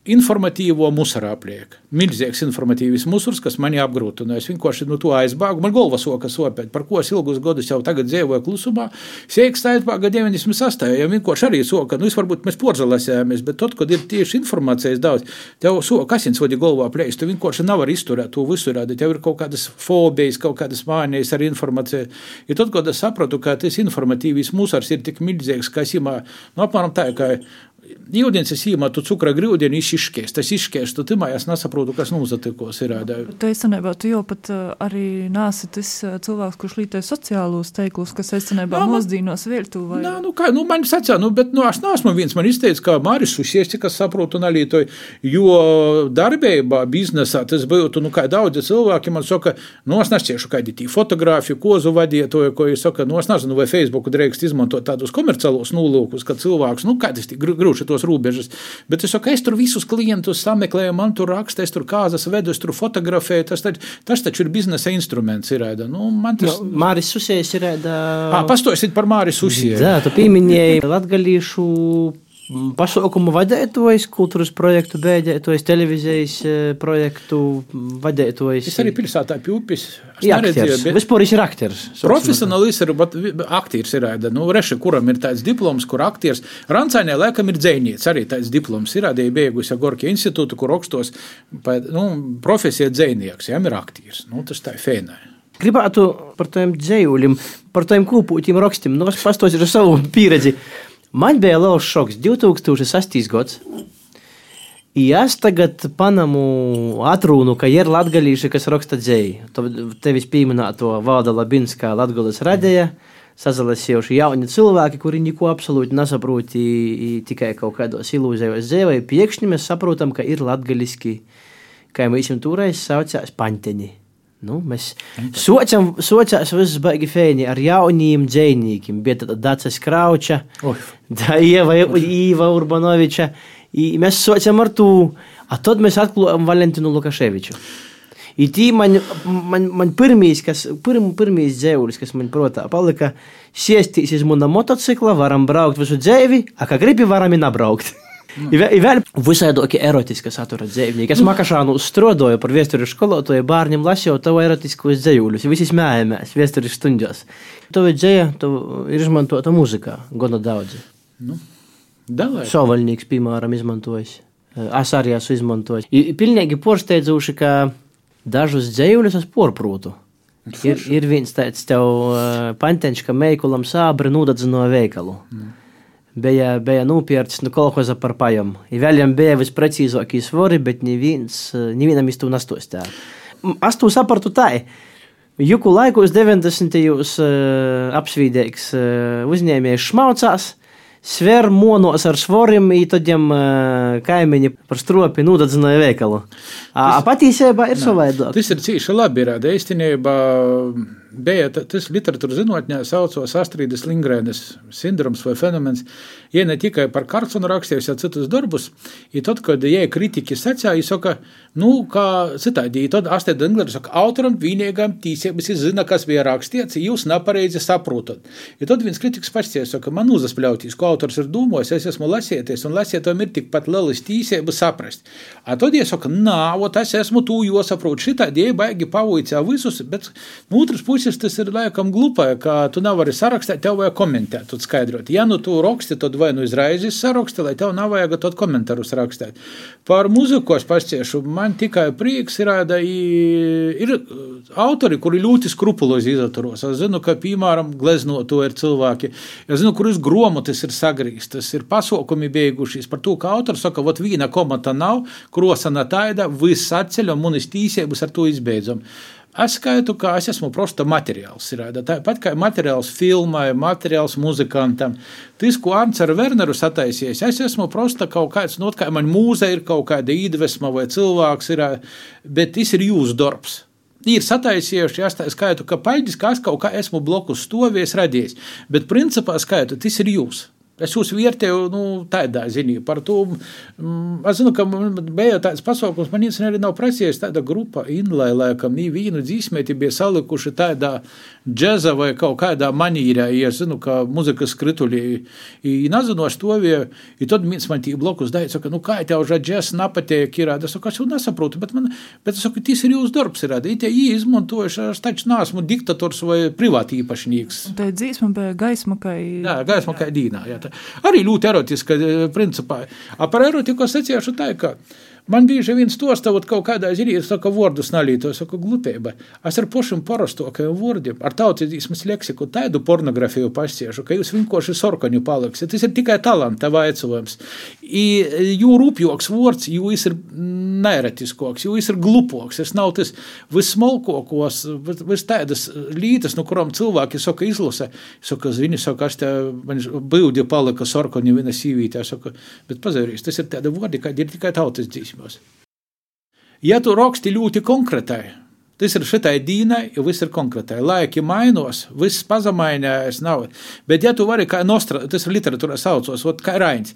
informatīvo musarā pliek. Milzīgs informatīvs musurs, kas mani apgrūtina. Es vienkārši no nu, to aizbāgu. Man galva soka sopēt, par ko es ilgus gadus jau tagad dzīvoju klusumā. Sēks pāga 98. Ja vienkārši arī soka, nu, es varbūt mēs porzalasējāmies, bet tad, kad ir tieši informācijas daudz, tev soka asins vadi galvā plēst, tu vienkārši nevar izturēt to visu rādīt. Tev ir kaut kādas fobijas, kaut kādas mānijas ar informāciju. Ja tad, kad es sapratu, ka tas informatīvs musars ir tik milzīgs, ka es imā, nu, apmēram tā, ka Jūdienas es īmatu cukra grūdienu izšķies, tas izšķies, tu timā es nesaprotu, kas nozatikos ir. Tu esenībā, tu jau pat arī nāsi tas cilvēks, kurš lītē sociālos teiklus, kas esenībā mozdīnos viltu. Vai... Nā, nu kā, nu man sacā, nu, bet, nu, es neesmu viens, man izteica, ka Māris Usies, cik es saprotu, nalītoju, jo darbībā, biznesā tas būtu, nu, kā daudzi cilvēki man saka, nu, es nešķiešu kādi tī fotografiju, kozu vadietoju, ko jūs saka, nu, es nezinu, vai Facebooku drēkst izmantot tādus komerciālos nolūkus, ka cilvēks, nu, kā tas tik grūti šitos robežas. Bet es saku, es tur visus klientus sameklēju, man tur raksta, es tur kāzas vedu, es tur fotografēju. Tas, taču, tas taču ir biznesa instruments. Ir, nu, tas... no, Māris Susijs ir. Uh... Pastojiet par Māris Susiju. Jā, tu pieminēji latgalīšu pasaukumu vadītājs, kultūras projektu beidzētājs, televīzijas projektu vadītājs. Es arī pilsētā pjūpis. Jā, aktieris. Bet... Vispār ir aktieris. Profesionālis ir, bet aktieris ir, nu, reši, kuram ir tāds diploms, kur aktieris. Rancānē laikam ir dzēnieks, arī tāds diploms ir, arī beigusi Gorki institūtu, kur rakstos, nu, profesija dzēnieks, jām ir aktieris. Nu, tas tā ir fēnai. Gribētu par tiem dzējuļiem, par tiem kūpūtiem rakstiem, nu, es pastāstīšu savu pieredzi. Man bija liels šoks 2008. gads. Ja es tagad panamu atrunu, ka ir latgalīši, kas raksta dzēju, tad tevis pieminēto Valda Labinskā Latgulas radēja, sazalasījuši jauni cilvēki, kuri neko absolūti nesaprot, tikai kaut kādos ilūzijos dzīvoja. Pēkšņi mēs saprotam, ka ir latgaliski, kā mēs viņam toreiz saucās, panteņi. Nu, mēs sociam, sociās viss baigi fēni ar jauniem dzējniekiem, bet tad Dācis Krauča, da Ieva, Iva Urbanoviča, mēs sociam ar to, a tad mēs atklājam Valentinu Lukaševiču. I tī man, man, man pirmīs, kas, pirm, pirmīs dzēvulis, kas man protā palika, siestīs uz muna motocikla, varam braukt visu dzēvi, a kā gribi varam i nabraukt. Nu. Ir vēl visādi erotiska satura dzīvnieki. Es makašānu strādāju par vēsturi skolotāju, bērniem lasīju tavu erotiskos dzējuļus. Visi smējamies vēsturi stundās. Tavu dzēja ir izmantota muzikā, gana daudz. Nu, Sovaļnieks, piemēram, izmantojis. Es arī esmu izmantojis. Pilnīgi porsteidzuši, ka dažus dzējuļus es porprūtu. Ir, ir viens tāds tev uh, panteņš, ka meikulam sābri nūdadzino veikalu. Mm bija, bija nopirkts no kolhoza par pajam. I vēļam bija visprecīzākie svori, bet neviens, nevienam to nastostā. Es to sapratu tā. Juku laikos 90. jūs uh, apsvīdīgs uh, uzņēmējs šmaucās, sver monos ar svorim, i tādiem uh, kaimiņi par stropi nūdadzināja veikalu. A, a patīsībā ir savādāk. Tas ir cīši labi, ir īstenībā bija tas literatūras zinātnē saucās Astrīdas Lingrēnas sindroms vai fenomens. Ja ne tikai par Karlsonu rakstījusi, bet citus darbus, un tad, kad jie kritiķi sacīja, viņi saka, nu, kā citādi, tad Astrīda Lingrēna saka, autoram vienīgām tīsības ir zina, kas bija rakstīts, jūs nepareizi saprotat. Un tad viens kritiķis pasties, saka, man uzaspļautīs, ko autors ir domājis, es esmu lasieties, un lasietam ir tikpat lielas tīsības saprast. A tad jie saka, nā, ot, es esmu tu, jo saprotu, šitā die baigi pavoicā visus, bet no otras puses puses tas ir laikam glupai, ka tu nevari sarakstīt, tev vajag komentēt, un skaidrot. Ja nu tu raksti, tad vai nu izraizes saraksti, lai tev nav vajag tad komentārus rakstīt. Par muziku es pasciešu, man tikai prieks ir, ir autori, kuri ļoti skrupulozi izaturos. Es zinu, ka, piemēram, gleznoto ir cilvēki, es zinu, kuras gromotis ir sagrīstas, ir pasaukumi beigušies par to, ka autors saka, vot vīna komata nav, krosana taida, viss atceļ un munis tīsības ar to izbeidzam. Es skaitu, ka es esmu prosta materiāls. Tāpat kā materiāls filmai, materiāls muzikantam. Tas, ko Arnēs ar Werneru sataisījis, es esmu prosta kaut kāds, no kā man mūze ir kaut kāda iedvesma vai cilvēks, ir, bet tas ir jūsu darbs. Ir sataisījuši, ja skaitu, ka paļģis, ka es kaut kā esmu blokus stāvējis, radījis, bet principā skaitu, tas ir jūs. Es jūs vērtēju nu, tādā ziņā par to. Mm, es zinu, ka bija tāds pasaukums, man īstenībā arī nav prasījies tāda grupa Inlai, laikam, nī vīnu dzīsmēti bija salikuši tādā džeza vai kaut kādā manīrā, ja zinu, ka muzikas skritulī, i nazinoši to vie, i tad viens man tī blokus dāja, saka, nu kā tev ža džez napatiek ir, es saku, es jau nesaprotu, bet man, bet es saku, tas ir jūsu darbs ir, i tie jī izmantojuši, es taču neesmu diktators vai privāti īpašnieks. Tā dzīsma bija gaisma, kā... Jā, gaisma, kā dīnā, jā. Tā arī ļoti erotiska, eh, principā. Par erotiku es secēšu tā, ka Man bieži vien stostāvot kaut kādā ziņā, es saku, vārdus nalīto, saku, glupība. Es ar pašiem parastokajiem vārdiem, ar tautīsmas leksiku, tādu pornogrāfiju pasiešu, ka jūs vienkārši sorkaņu paliksiet. Tas ir tikai talanta vaicojums. Jo rūpjoks vārds, jo viņš ir neeretiskoks, jo viņš ir glupoks. Tas nav tas vismalkokos, vis tādas lītas, no kurām cilvēki saka, izlasa. Saka, viņi saka, es te, man bildi palika sorkaņu viena sīvītē, saka, bet pazarīs, tas ir tāda vārdi, kādi ir tikai tautas dzīsma dziesmos. Ja tu raksti ļoti konkrētai, tas ir šitai dīnai, jo viss ir konkrētai. Laiki mainos, viss pazemainājās, nav. Bet ja tu vari kā nostra, tas ir literatūrā saucos, ot, kā Rains,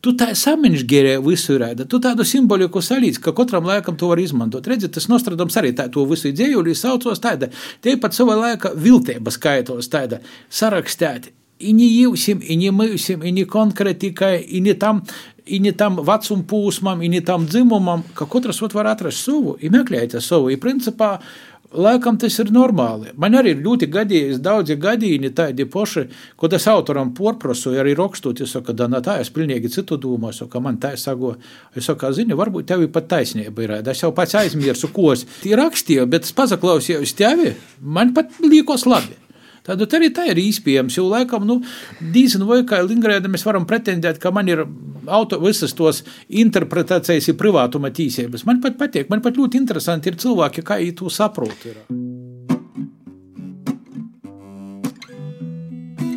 Tu tā samiņģērē visu rāda, tu tādu simboliku salīdz, ka katram laikam to var izmantot. Redziet, tas nostradams arī tā, to visu dzējuļu saucos tāda, te pat sava laika viltība skaitos tāda, sarakstēti. I не jūsim, i ne mūsim, i ne konkrētikai, i ne tam i ne tam vecuma posmam, i ne tam dzimumam, ka katrs var atrast savu, i meklēt savu. I principā, Laikam tas ir normāli. Man arī ir ļoti gadījis, daudzi gadījumi tādi paši, ko es autoram porprasu, arī rakstot, es saku, da, tā es pilnīgi citu domāju, saku, man tā saku, es saku, zini, varbūt tev ir pat taisnība ir, es jau pats aizmirsu, ko es rakstīju, bet es pazaklausījos tevi, man pat liekas labi. Tad arī tā ir iespējams, jo laikam, nu, dīzinu vai kā Lingrēda mēs varam pretendēt, ka man ir auto, visas tos interpretācijas ir privātuma tīsības. Man pat patīk, man pat ļoti interesanti ir cilvēki, kā viņi to saprot. Ir.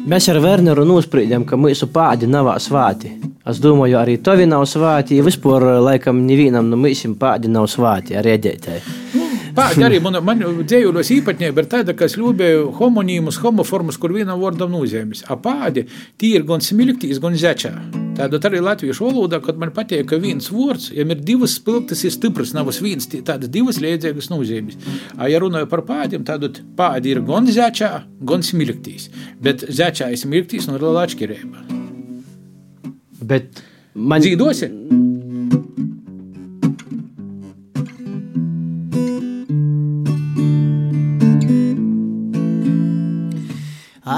Mēs ar Werneru nosprīdām, ka mūsu pādi nav svāti. Es domāju, arī tovi nav svāti. Vispār, laikam, nevienam no mums pādi nav svāti ar iedētēju. Pādi arī man, man dzējuļos īpatnība ir tāda, ka es ļūbēju homonīmus, homoformus, kur vienam vārdam nozīmes. A pādi, tī ir gan smilktīs, gan zečā. Tāda arī latviešu valodā, kad man patīk, ka viens vārds, ja ir divas spilgtas, ir stiprs, nav viens, tādas divas liedzīgas nozīmes. A, ja runāju par pādiem, tad pādi ir gan zečā, gan smilktīs. Bet zečā ir smilktīs un ir liela atšķirība. Bet man dzīvosi?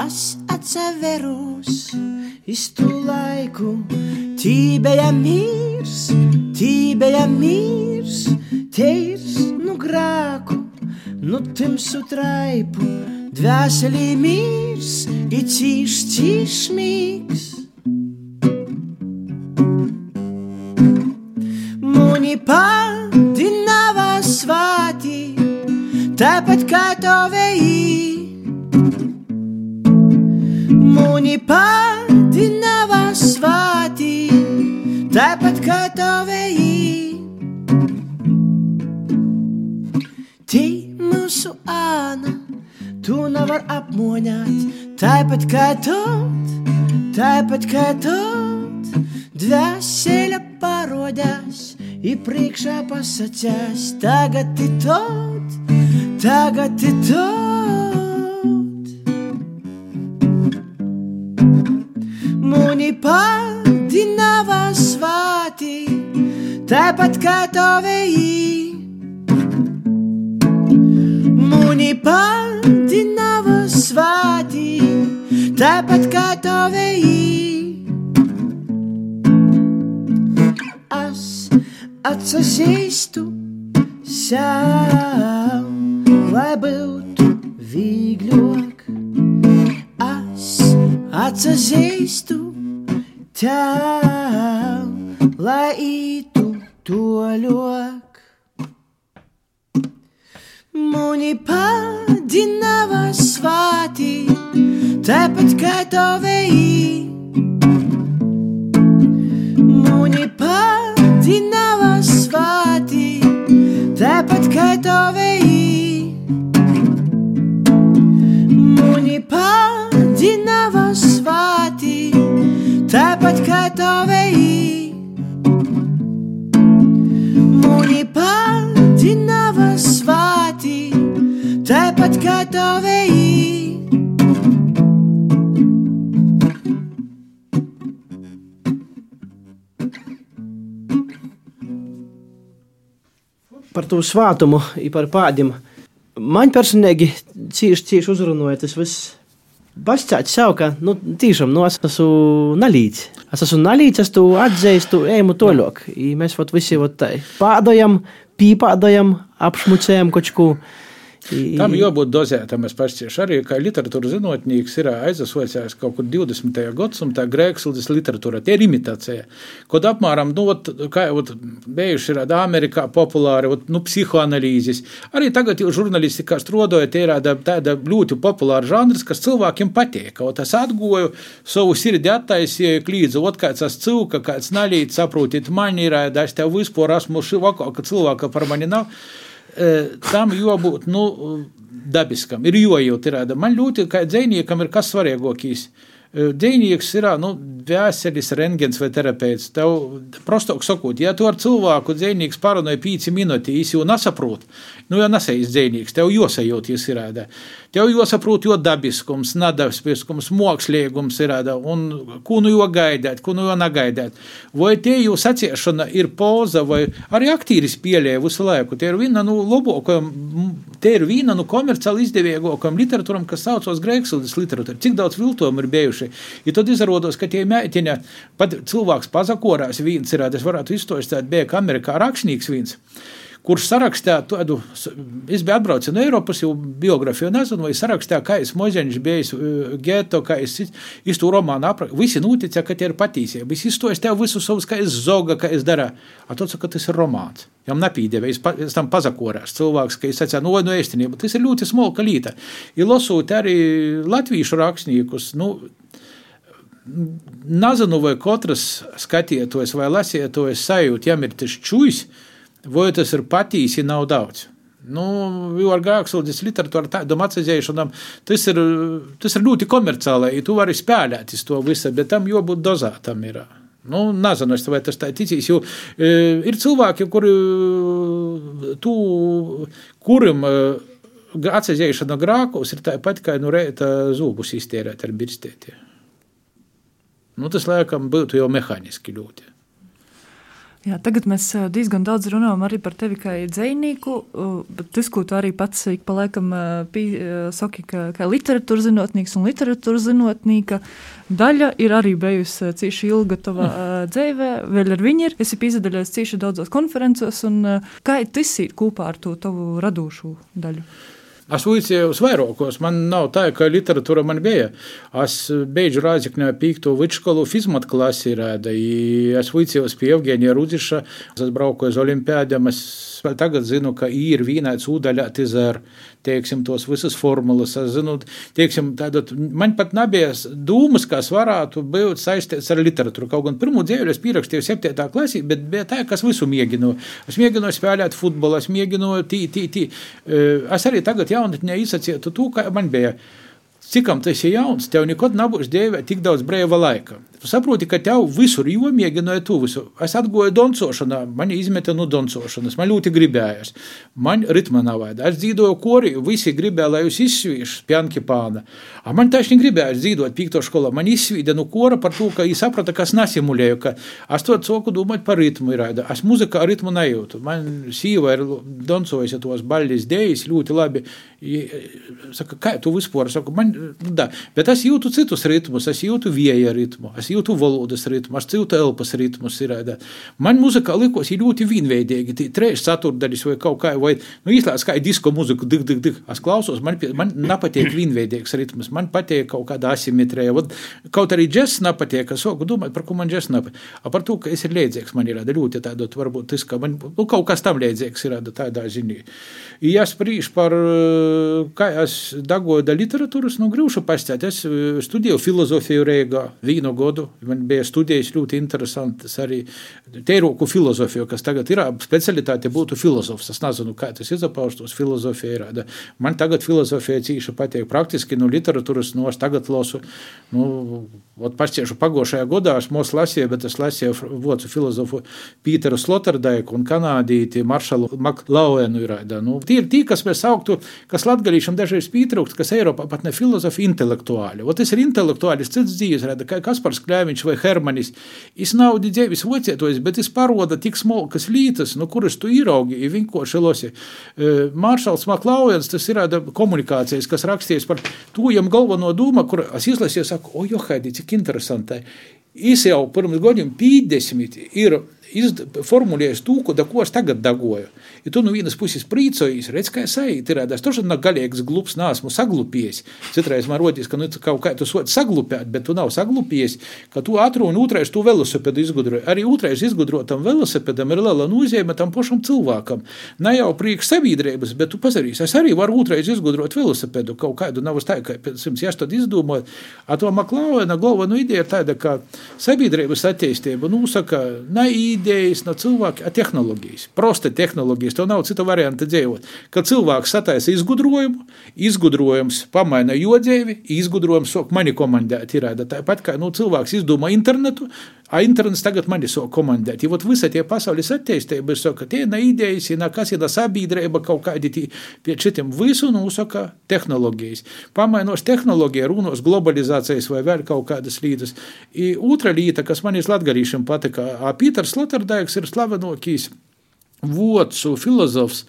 Es atceros iz tu laiku, tī bija mīrs, tī bija mīrs, teirs nu grāku, nu timsu traipu, dvēselī mīrs, it cīš cīšmīgs. Muni padinava svāti, tāpat kā to veji. Muni padinava svāti, tāpat kā to veji. Tī mūsu āna, tu nevar apmoņāt, tāpat kā tot, tāpat kā tot. Dvēsele parodās, ir priekšā pasakās, tagad ir tot, tagad ir tot. Muni padinava svāti, tāpat kā to veji. Muni padinava svāti, tāpat kā to veji. Es atsazīstu sev, lai būtu vieglāk. Es atsazīstu tev, lai ītu toļok. Muni padinava svāti, tāpat kā to veji. Muni padinava svāti, tāpat kā to veji. Muni padinava svāti, tāpat kā to veji. Muni padinava svāti, tāpat kā to veji. par to svātumu, par pādiem. Man personīgi cieši, cieši uzrunāja tas viss. Basķāts sev, ka, nu, tiešām, nu, es esmu nalīts. Es esmu nalīts, es to atzīstu, ejam toļok. Mēs vat visi vat tā pādojam, pīpādojam, apšmucējam kaut ko. I- Tam jābūt dozētam. Es pašcieši arī, kā literatūras zinātnīgs, ir aizasociējis kaut kur 20. gadsimtā grēkslides literatūra. Tie ir imitācija. Kad apmēram, nu, ot, kā jau bijuši ir Amerikā populāri, ot, nu, psihoanalīzes. Arī tagad jau žurnālistikā strādājot, ir tāda, ļoti populāra žanrs, kas cilvēkiem patīk. Ot, es atgoju savu sirdi attaisīju, klīdzu, ot, kāds tas cilka, kāds nalīt, saprotiet, man ir, es tev vispār esmu šī vakā, ka cilvēka par mani nav. E, tam jābūt nu, dabiskam, ir jojūt. Ir, man ļoti, kā dziniekam, ir kas svarīgākais. Dzīvnieks ir nu, vēselis, rengens vai terapeits. Tev, prostāk sakot, ja tu ar cilvēku dzīvnieks parunāji pīci minūti, jau nesaprot, nu jau nesējis dzīvnieks, tev jāsajūt, jis ir ēda. Tev jāsaprot, jo dabiskums, nadabiskums, mākslīgums ir ēda, un ko nu jau gaidāt, ko nu jau negaidāt. Vai tie jau saciešana ir poza, vai arī aktīris pieļēja visu laiku. Tie ir viena no nu, labākajām, tie ir viena no nu, komerciāli izdevīgākajām literatūram, kas saucas Grēksūdas literatūra. Cik daudz viltojumu ir bijuši? Ja tad izrādās, ka tie mēģina, pat cilvēks pazakorās, viens ir, es varētu izstāstīt, bija Amerikā rakstnieks viens kurš sarakstīja tādu, es biju atbraucis no Eiropas, jau biogrāfiju nezinu, vai sarakstīja, kā es mozeņš bijis geto, kā es iz to romānu aprakstu. Visi notica, ka tie ir patīsība. Es izstos tev visu savus, kā es zoga, kā es darā. A to saka, tas ir romāns. Jām nepīdēja, es, pa, es tam pazakorās cilvēks, ka es teicu, no, no ēstinība, tas ir ļoti smalka līta. Ir losūt arī latviešu rakstniekus, nu, Nezinu, vai katrs skatītājs vai lasītājs sajūt, ja ir tas čūs, vai tas ir patīs, ja nav daudz. Nu, jau ar grāmatvedības literatūru tādam atsevišķam, tas ir, tas ir ļoti komerciāli. Ja tu vari spēlēties to visu, bet tam jābūt dozētam. Ir. Nu, nezinu, vai tas tā ticīs, jo e, ir cilvēki, kuri, tu, kurim e, atsevišķa grāmatos ir tāpat kā nu, reita zūbus iztērēt ar birstētiem. Nu, tas, laikam, būtu jau mehāniski ļoti. Jā, tagad mēs diezgan daudz runājam arī par tevi kā dzīsnieku, bet tas, ko tu arī pats ik pa laikam saki, ka, ka literatūras zinātnīgs un literatūras zinātnīka daļa ir arī bijusi cieši ilga tavā mm. dzīvē, vēl ar viņu ir. Esi piedalījies cieši daudzos konferencēs, un kā tas ir kopā ar to tavu radošu daļu? Es uicēju uz vairākos. Man nav tā, ka literatūra man bija. Es beidzu Rāzikņā pīkto vidškolu fizmat klasi rāda. Es uicējos pie Evgenija Rudziša. Es braucu uz olimpiādiem. Es tagad zinu, ka ir vienāds ūdaļātis ar teiksim, tos visas formulas. Es zinu, teiksim, tādot, man pat nebija dūmas, kas varētu būt saistīts ar literatūru. Kaut gan pirmo dzīvi es pierakstīju 7. klasī, bet bija tā, kas visu mēģināju. Es mēģināju spēlēt futbolu, es mēģināju tī, tī, tī. Es arī tagad jaunatnē izsacītu to, kā man bija. Cikam tas ir jauns, tev nekad nebūs dēvē tik daudz brīva laika. Tu saproti, ka tev visur jomēģināja to visu. Es atgoju doncošanā, man izmeta no doncošanas, man ļoti gribējās. Man ritma nav vajag. Es dzīvoju kori, visi gribēja, lai jūs izsvīšu pjanki pāna. A man tačni gribējās dzīvot pīkto skolā. Man izsvīda no kora par to, ka es sapratu, kas nesimulēju, ka es to coku domāt par ritmu ir. Es muzikā ritmu nejūtu. Man sīva ir doncojusi tos baļļas dējas ļoti labi. Saka, kā tu vispār? Saku, man, nu da. Bet es jūtu citus ritmus, es jūtu vieja ritmu. Es jūtu valodas ritmu, es jūtu elpas ritmus. Ir, man muzika likos ļoti vienveidīgi, tie trīs ceturdaļas vai kaut kā, vai nu, īstenībā kā disko muziku, dik, dik, dik. Es klausos, man, man nepatīk vienveidīgs ritms, man patīk kaut kāda asimetrija. Vat, kaut arī džeks nepatīk, es sāku domāt, par ko man džeks nepatīk. Par to, ka es ir līdzīgs, man ir ļoti tādot, varbūt tas, ka man nu, kaut kas tam līdzīgs ir tādā ziņā. Ja sprīž par, kā es dagoju da literatūras, nu, grūšu pastāt, es studēju filozofiju Rīgā, godu gadu. Man bija studijas ļoti interesantas arī teiroku filozofiju, kas tagad ir specialitāte būtu filozofs. Es nezinu, kā tas izapaustos filozofija ir. Man tagad filozofija cīša patīk praktiski no literatūras, no es tagad lasu, nu, ot pašķiešu pagošajā godā es mūs lasīju, bet es lasīju vocu filozofu Pīteru Sloterdaiku un kanādīti Maršalu Maklauenu ir. Nu, tie ir tie, kas mēs sauktu, kas latgalīšam dažreiz pītrūkst, kas Eiropā pat ne filozofi intelektuāli. Ot tas ir intelektuālis cits dzīves, rada, kā Kaspars Kļāviņš vai Hermanis. Jis nav dzīves vocietojis, bet jis paroda tik smalkas lītas, no kuras tu īraugi, ja vienkārši losi. E, Maršals Maklaujens, tas ir komunikācijas, kas rakstījies par to, jam galveno dūma, kur es izlasīju, saku, o, johaidi, cik interesantai. Jis jau pirms gadiem 50 ir formulējis to, ko, ko es tagad dagoju. Ja tu no vienas puses priecājies, redz, kā es eju, ir tas toši nav galīgs glups, nesmu saglupies. Citreiz man rodīs, ka nu, kaut kā tu sots saglupēt, bet tu nav saglupies, ka tu atru un otrais tu velosipēdu izgudroji. Arī otrais izgudrotam velosipēdam ir liela nozīme tam pašam cilvēkam. Ne jau priekš sabiedrības, bet tu pazarīs, es arī varu otrais izgudrot velosipēdu kaut kādu nav uz tā, ka pēc simts jāš tad izdomot. A to Maklaujena galvena ideja ir tāda, ka sabiedrības attīstība nosaka ne idejas, no cilvēka, tehnoloģijas, prosta tehnoloģijas tev nav cita varianta dzīvot. Kad cilvēks sataisa izgudrojumu, izgudrojums pamaina jodzēvi, izgudrojums sāk mani komandēt. Ir tāpat kā nu, cilvēks izdomā internetu, a internets tagad mani sāk komandēt. Ja visa tie pasaules attīstība, saka, tie ir idejas, ir kas ir sabiedrība, kaut kādi tie pie šitiem visu nosaka tehnoloģijas. Pamainos tehnoloģija, runos globalizācijas vai vēl kaut kādas līdzes. Otra lieta, kas man ir latgarīšiem patika, Pīters Lotardaiks ir slavenokīs vocu filozofs,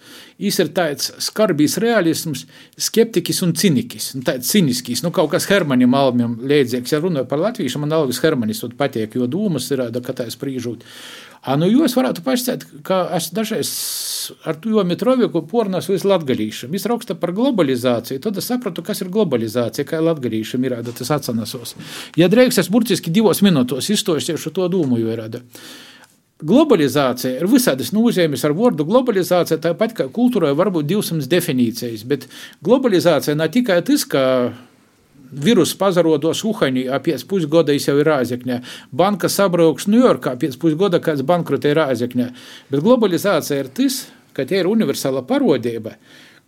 ir tāds skarbīs realisms, skeptiķis un cinikis. Un tāds ciniskis, nu kaut kas Hermanim Almiem līdzīgs. Ja runāju par latviešu, man Alvis Hermanis patīk, jo dūmas ir, ka tā sprīžūt. A, nu, jūs varētu pašsēt, ka es dažreiz ar to Mitroviku pornas visu latgalīšam. Viņš raksta par globalizāciju, tad es sapratu, kas ir globalizācija, kā latgalīšam ir tas atsanesos. Ja drēks, es burtiski divos minūtos izstāstīšu to dūmu, jo ir. Globalizācija ir visādas nozīmes ar vārdu globalizācija, tāpat kā kultūrai var būt 200 definīcijas, bet globalizācija ne tikai tas, ka Virus pazarodos Uhaņā, pēc pusgada jau ir Rāzekņā. Banka sabrauks Ņujorkā, pēc pusgada kāds bankrotē Rāzekņā. Bet globalizācija ir tas, ka tie ir universāla parodība,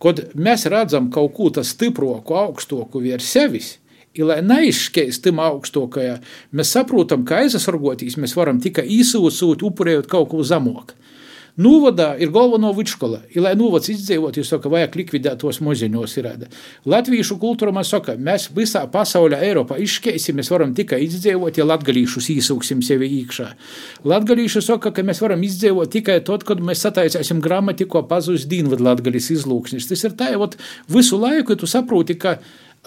kad mēs redzam kaut ko tādu stiproku, augstoku virs sevis. I, lai neizšķēst tam augstākajā, mēs saprotam, ka aizsargāties mēs varam tikai īsūsūt, upurējot kaut ko zemoku. Nūvadā ir galveno vidškola. Ir, lai nūvads izdzīvot, jūs saka, vajag likvidēt tos moziņos. Ir. Latviešu kultūra man saka, mēs visā pasaulē, Eiropā izšķēsim, mēs varam tikai izdzīvot, ja latgalīšus īsūksim sevi iekšā. Latgalīši saka, ka mēs varam izdzīvot tikai tad, kad mēs sataisēsim gramatiku pazūs dīnvad latgalīs izlūksnis. Tas ir tā, jau visu laiku tu saproti, ka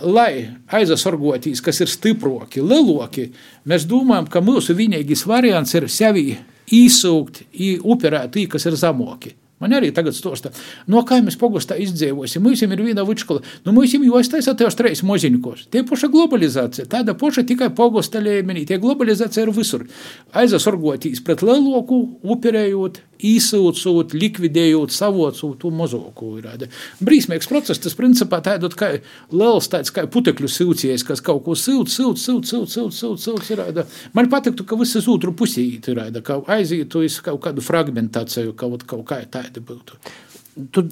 lai aizsargāties, kas ir stiprāki, lielāki, mēs domājam, ka mūsu vienīgais variants ir sevi īsūkt, upurēt tī, kas ir zamoki. Man arī tagad stosta, no kā mēs pogastā izdzīvosim. Mums ir viena vičkola, nu mums jau aiztaisa tev treis moziņkos. Tie paša globalizācija, tāda paša tikai pogastā līmenī. Tie globalizācija ir visur. Aizsargotīs pret leloku, upurējot, īsūcot, likvidējot, savocot to mazāko. Brīsmīgs process, tas principā tādot kā liels tāds kā putekļu silcies, kas kaut ko silt, silt, silt, silt, silt, silt, silt, silt Man patiktu, ka viss uz otru pusī ir, ka aizietu uz kaut kādu fragmentāciju, kaut, kaut kā tāda būtu. Tu,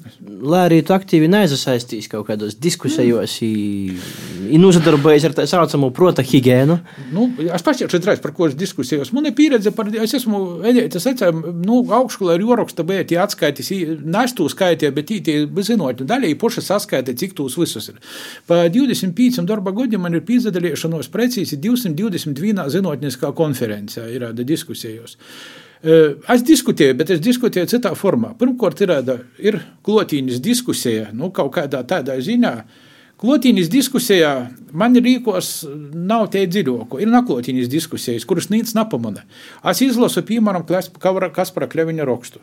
lai arī tu aktīvi neiesaistījies kaut kādos diskusijos, ir nozadarbojies ar tā saucamo prota higiēnu. Nu, es pats jau reiz par ko es diskusijos. Man ir pieredze par, es esmu, es atceru, nu, augšskolā ir joraksta, bet tie atskaitis, nestu skaitie, bet tie zinot, daļai poša saskaita, cik tūs visus ir. Pa 25 darba gadiem man ir pīzadaliešanos precīzi 221 zinotniskā konferencē ir diskusijos. Es diskutēju, bet es diskutēju citā formā. Pirmkārt, ir, ir klotīņas diskusija, nu, kaut kādā tādā ziņā. Klotīņas diskusijā man ir rīkos, nav tie dziļāko. Ir naklotīņas diskusijas, kuras nīc napamana. Es izlasu, piemēram, Kaspara Kleviņa rakstu.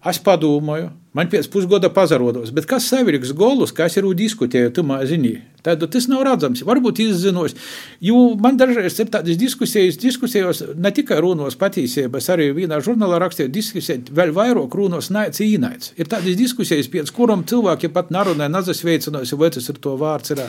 Es padomāju, man pēc pusgada pazarodos, bet kas savirks golus, kas ir diskutēju tumā ziņā? Tad tas nav redzams. Varbūt izzinos, jo man dažreiz ir tādas diskusijas, diskusijos ne tikai runos patīsības, arī vienā žurnālā rakstīja diskusija, vēl vairāk runos naic īnaic. Ir tādas diskusijas, pēc kurām cilvēki pat narunē nazasveicinās, vai tas ir to vārds. Ir.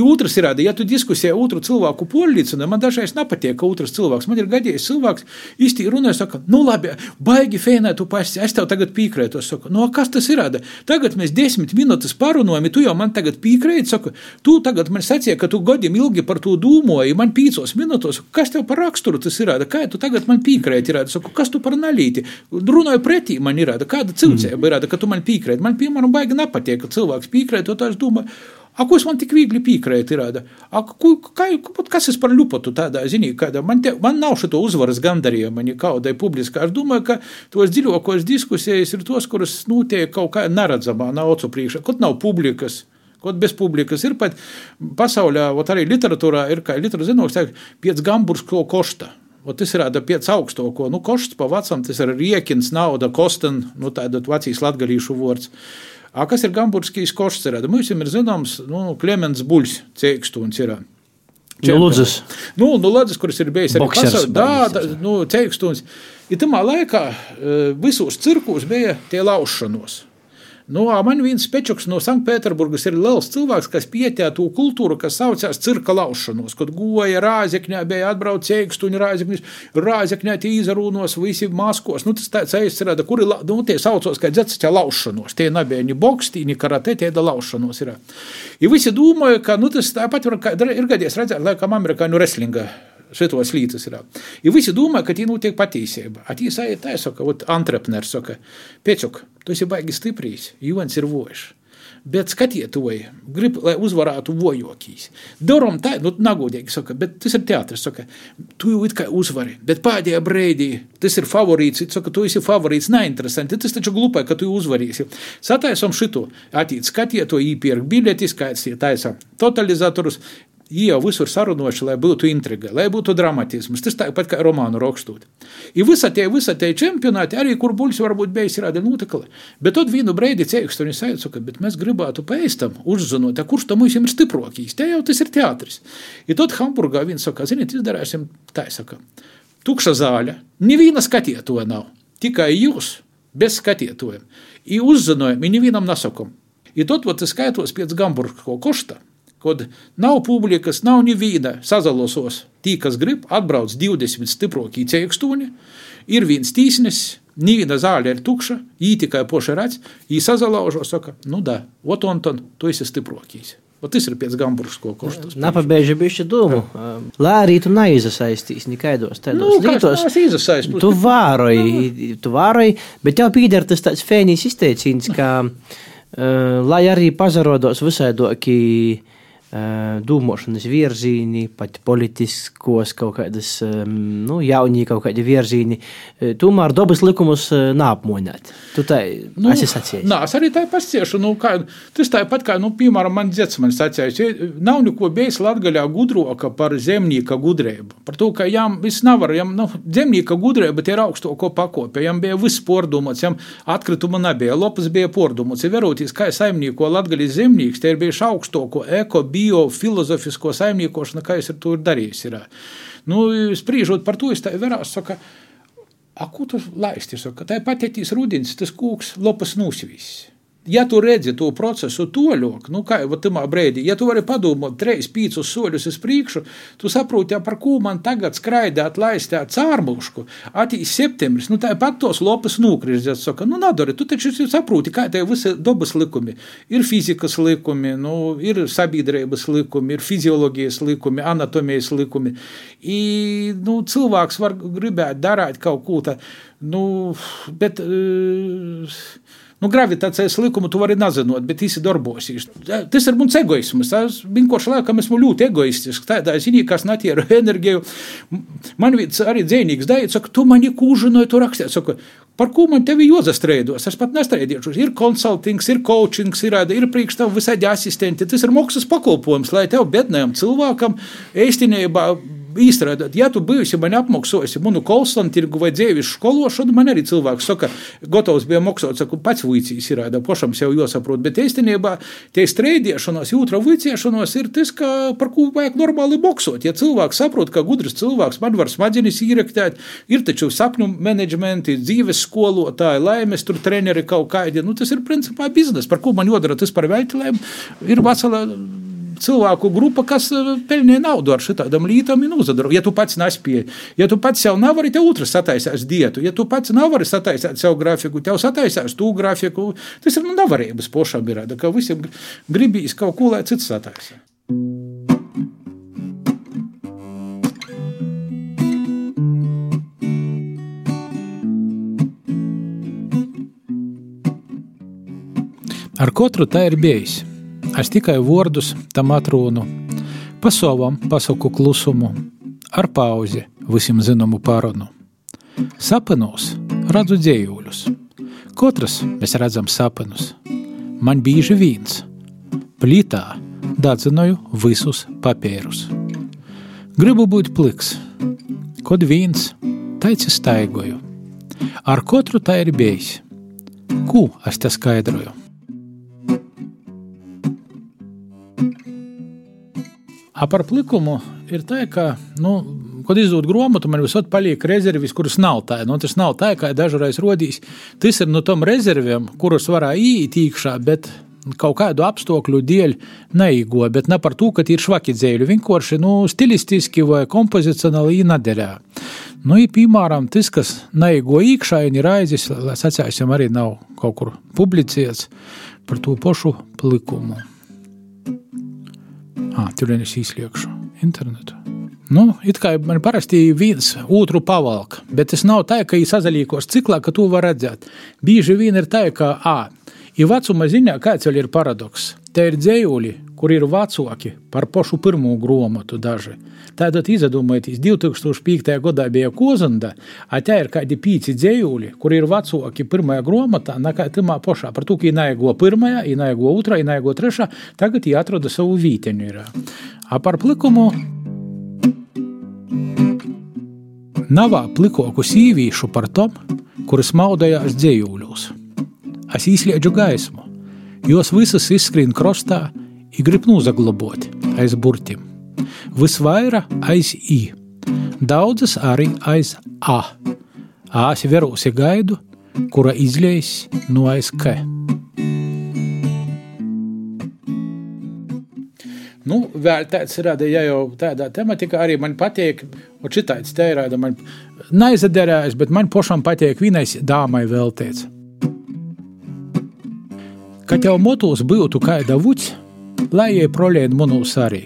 Otrs ir, ja tu diskusijā otru cilvēku policinu, man dažreiz nepatīk, ka otrs cilvēks, man ir gadījis cilvēks, īsti runāja, saka, nu labi, baigi fēnē, tu pats, es tev tagad piekrītu. Es saku, no kas tas ir? Tagad mēs desmit minūtes parunājam, tu jau man tagad piekrīti, saku, tu tagad man sacīji, ka tu gadiem ilgi par to domāji, man pīcos minūtos, kas tev par raksturu tas ir? Kā tu tagad man piekrīti? Saku, kas tu par nalīti? Runāju pretī man ir, kāda cilcēba ir, ka tu man piekrīti. Man, piemēram, baigi nepatīk, ka cilvēks piekrīt, to tā es domāju. A, ko es man tik viegli piekrītu? Kas es par ļupotu tādā ziņā, kāda man, te, man nav šo uzvaras gandarījuma, ne kādai publiskā. Es domāju, ka tos dziļākos diskusijas ir tos, kuras notiek kaut kā neredzamā naucu priekšā, kaut nav publikas. Kaut bez publikas ir pat pasaulē, arī literatūrā ir, kā literatūra zināms, piec gamburs ko košta. Ot, tas ir pieci augstāko. Nu, košs pa vecam, tas ir riekins, nauda, kostan, nu, tāda vecīs latgarīšu vārds. A, kas ir Gamburskijas košs? Mums ir zināms, nu, Klemens Buļs, Ceikstūns ir. Nu, Lūdzes. Nu, nu, Lūdzes, kuras ir bijis arī pasaules, da, nu, Ceikstūns. Ja tamā laikā visos cirkos bija tie laušanos. Nu, man viens pečuks no Sanktpēterburgas ir liels cilvēks, kas pieķē to kultūru, kas saucās cirka laušanos, kad goja rāzekņā, bija atbrauc ēkstuņu rāzekņus, rāzekņā tie izarūnos, visi maskos. Nu, tas tāds aizsarāda, kuri, nu, tie saucos kā dzetsķa laušanos. Tie nebija ni boksti, ni karate, tie da laušanos ir. Ja visi domāja, ka, nu, tas tāpat var, ir gadies redzēt, laikam, amerikāņu wrestlinga šitos līdzes ir. Ja visi domā, ka tie notiek patīsība, a tie sāja tā, saka, ot, entrepreneurs saka, piečuk, tu esi baigi stiprīs, Juvens ir vojš. Bet skatietoji, grib, lai uzvarētu vojokīs. Darom tā, nu, nagodīgi saka, bet tas ir teātris, saka, tu jau it kā uzvari, bet pēdējā brīdī tas ir favorīts, saka, tu esi favorīts, neinteresanti, tas taču glupai, ka tu uzvarīsi. Sataisom šito, attīt skatietoji, īpierk biļetis, kāds ir taisa totalizatorus, Viņi jau visur sarunoši, lai būtu intriga, lai būtu dramatisms. Tas tāpat kā romānu rakstot. Ir visa tie, visa tie čempionāti, arī kur buļs varbūt bijis rāda notikali. Bet tad vienu brīdi cēks tur sajūta, ka mēs gribētu pēstam, uzzinot, kurš tam mums ir stiprākais. Te jau tas ir teātris. Ir tad Hamburgā viens saka, ziniet, izdarāsim tā, saka, tukša zāle, neviena skatītāja nav, tikai jūs bez skatītājiem. Ir uzzinājumi, nevienam nesakām. Ir tad, kad tas skaitos pēc Gamburgas košta, kad nav publikas, nav neviena sazalosos. Tī, kas grib, atbrauc 20 stiprākie cēkstūni, ir viens tīsnis, Nīna zāle ir tukša, īņķa tikai poša redz, īņķa sazalaužo, saka, nu da, ot, Anton, tu esi. O tas ir pēc Gamburgas koštas. Napabeidži bišķi domu. Lai arī tu neizasaistīs nekaidos tādos Nu, lītos. kas izasaist? Tu vāroji, tu vāroji, bet tev pīdara tas tāds fēnijas izteiciens, ka, uh, lai arī pazarodos visaidoki dūmošanas virzīni, pat politiskos kaut kādas, nu, jaunī kaut kādi virzīni, uh, tomēr dabas likumus nāpmoņāt. Tu tā nu, esi sacījis. Nā, es arī tā pasciešu. Nu, kā, tas tāpat kā, nu, piemēram, man dzets man sacījis, ja nav neko bijis Latgaļā gudroka par zemnieka gudrību. Par to, ka jām viss nav, jām, nu, zemnieka gudrība tie ir augstoko pakope, jām bija viss pordumots, jām atkrituma nebija, lopas bija pordumots. Ir veroties, kā saimnieko Latgaļas zemnieks, tie ir bijuši augstoko eko, bio, filozofisko saimniekošanu, kā es ar to ir darījis. Ir. Nu, spriežot par to, es tā verās, saka, A, ko tu laisti? Saka, tā ir patietīs rudens, tas kūks lopas nūsvīs. Ja tu redzi to procesu toļok, nu kā jau tamā brīdī, ja tu vari padomāt treis, pīcus soļus uz priekšu, tu saproti, ja par ko man tagad skraidāt, laistēt cārmušku, atīs septembris, nu tāpat tos lopas nūkrižģēt, saka, nu nadari, tu taču saproti, kā tie visi dabas likumi. Ir fizikas likumi, nu, ir sabiedrības likumi, ir fizioloģijas likumi, anatomijas likumi. I, nu, cilvēks var gribēt darīt kaut ko tādu, nu, bet. Uh, Nu, gravitācijas likumu tu vari nezināt, bet īsi darbosies. Tas ir mans egoisms. Es vienkārši laikam esmu ļoti egoistisks. Tādā ziņā, kas netieru enerģiju. Man arī dzēnīgs dēļ, saka, tu mani kūžinoji, tu rakstīt. Saka, Par ko man tevi jāzastrēdos? Es pat nestrēdīšu. Ir konsultings, ir coachings, ir, ir priekš tev visādi asistenti. Tas ir maksas pakalpojums, lai tev bednējam cilvēkam īstenībā īstenībā, ja tu bijusi man apmaksojusi manu kolsantirgu vai dzēvišu skološanu, man arī cilvēks saka, gatavs bija maksāt, saka, pats vīcīs ir, da pašam sev jāsaprot, bet īstenībā tie strēdiešanos, jūtra vīciešanos ir tas, ka, par ko vajag normāli maksāt. Ja cilvēks saprot, ka gudrs cilvēks man var smadzenes īrektēt, ir taču sapņu menedžmenti, dzīves skolotāji, laimes tur treneri kaut kādi, nu tas ir principā biznesa, par ko man jodara tas par veikilēm, ir vesela cilvēku grupa, kas pelnīja naudu ar šādām lietām, ir uzadara. Ja tu pats nespēji, ja tu pats sev nevari, tev otrs sataisās dietu. Ja tu pats nevari sataisīt savu grafiku, tev sataisās tu grafiku. Tas ir nu, nevarības pošām ir, ka visiem gribīs kaut ko, lai cits sataisa. Ar katru tā ir bijis. Es tikai vārdus tam atrunu, pa savam pasaku klusumu, ar pauzi visam zināmu parunu. Sapnos redzu dzējuļus. Katrs mēs redzam sapnus. Man bieži viens, plītā dadzinoju visus papīrus. Gribu būt pliks, kad viens taici staigoju. Ar katru tā ir bijis. Ko es te skaidroju? Par plikumu ir tā, ka, nu, kad izdod grāmatu, man visot paliek rezervis, kuras nav tā. Nu, tas nav tā, kā dažreiz rodīs. Tas ir no tam rezerviem, kurus varēja iet iekšā, bet kaut kādu apstākļu dēļ neīgo, bet ne par to, ka ir švaki dzēļi. Vienkārši nu, stilistiski vai kompozicionāli nedarā. Nu, ja, piemēram, tas, kas neīgo iekšā, ir aizis, lai sacēsim, arī nav kaut kur publicēts par to pašu plikumu. Ah, tur vien es izliekšu internetu. Nu, it kā man parasti viens otru pavalk, bet tas nav tā, ka viņš sazaļīkos ciklā, ka to var redzēt. Bieži vien ir tā, ka, ah, ir vecuma ziņā kāds vēl ir paradoks. Te ir dzējūļi, kur ir vecāki par pašu pirmo grāmatu daži. Tātad izdomājieties, 2005. gadā bija Kozanda, a tā ir kādi pīci dzējūļi, kur ir vecāki pirmajā grāmatā, nekā timā pašā. Par to, ka ienaigo pirmajā, ienaigo otrā, ienaigo trešā, tagad viņi atrada savu vīteņu. Ir. A par plikumu nav plikoku sīvīšu par tom, kuras maudējās dzējūļos. Es izslēdzu gaismu, jos visas izskrien krostā, ir grib nozaglabot aiz burtiem visvairāk aiz I, daudzas arī aiz A. Āsi verosi gaidu, kura izliejas no aiz K. Nu, vēl tāds ir, ja jau tādā tematikā arī man patīk, un šitāds te ir, man neizaderējas, bet man pašam patīk vienais dāmai veltīts. Kad jau motos būtu kāda vuds, lai jai prolēd monūs arī.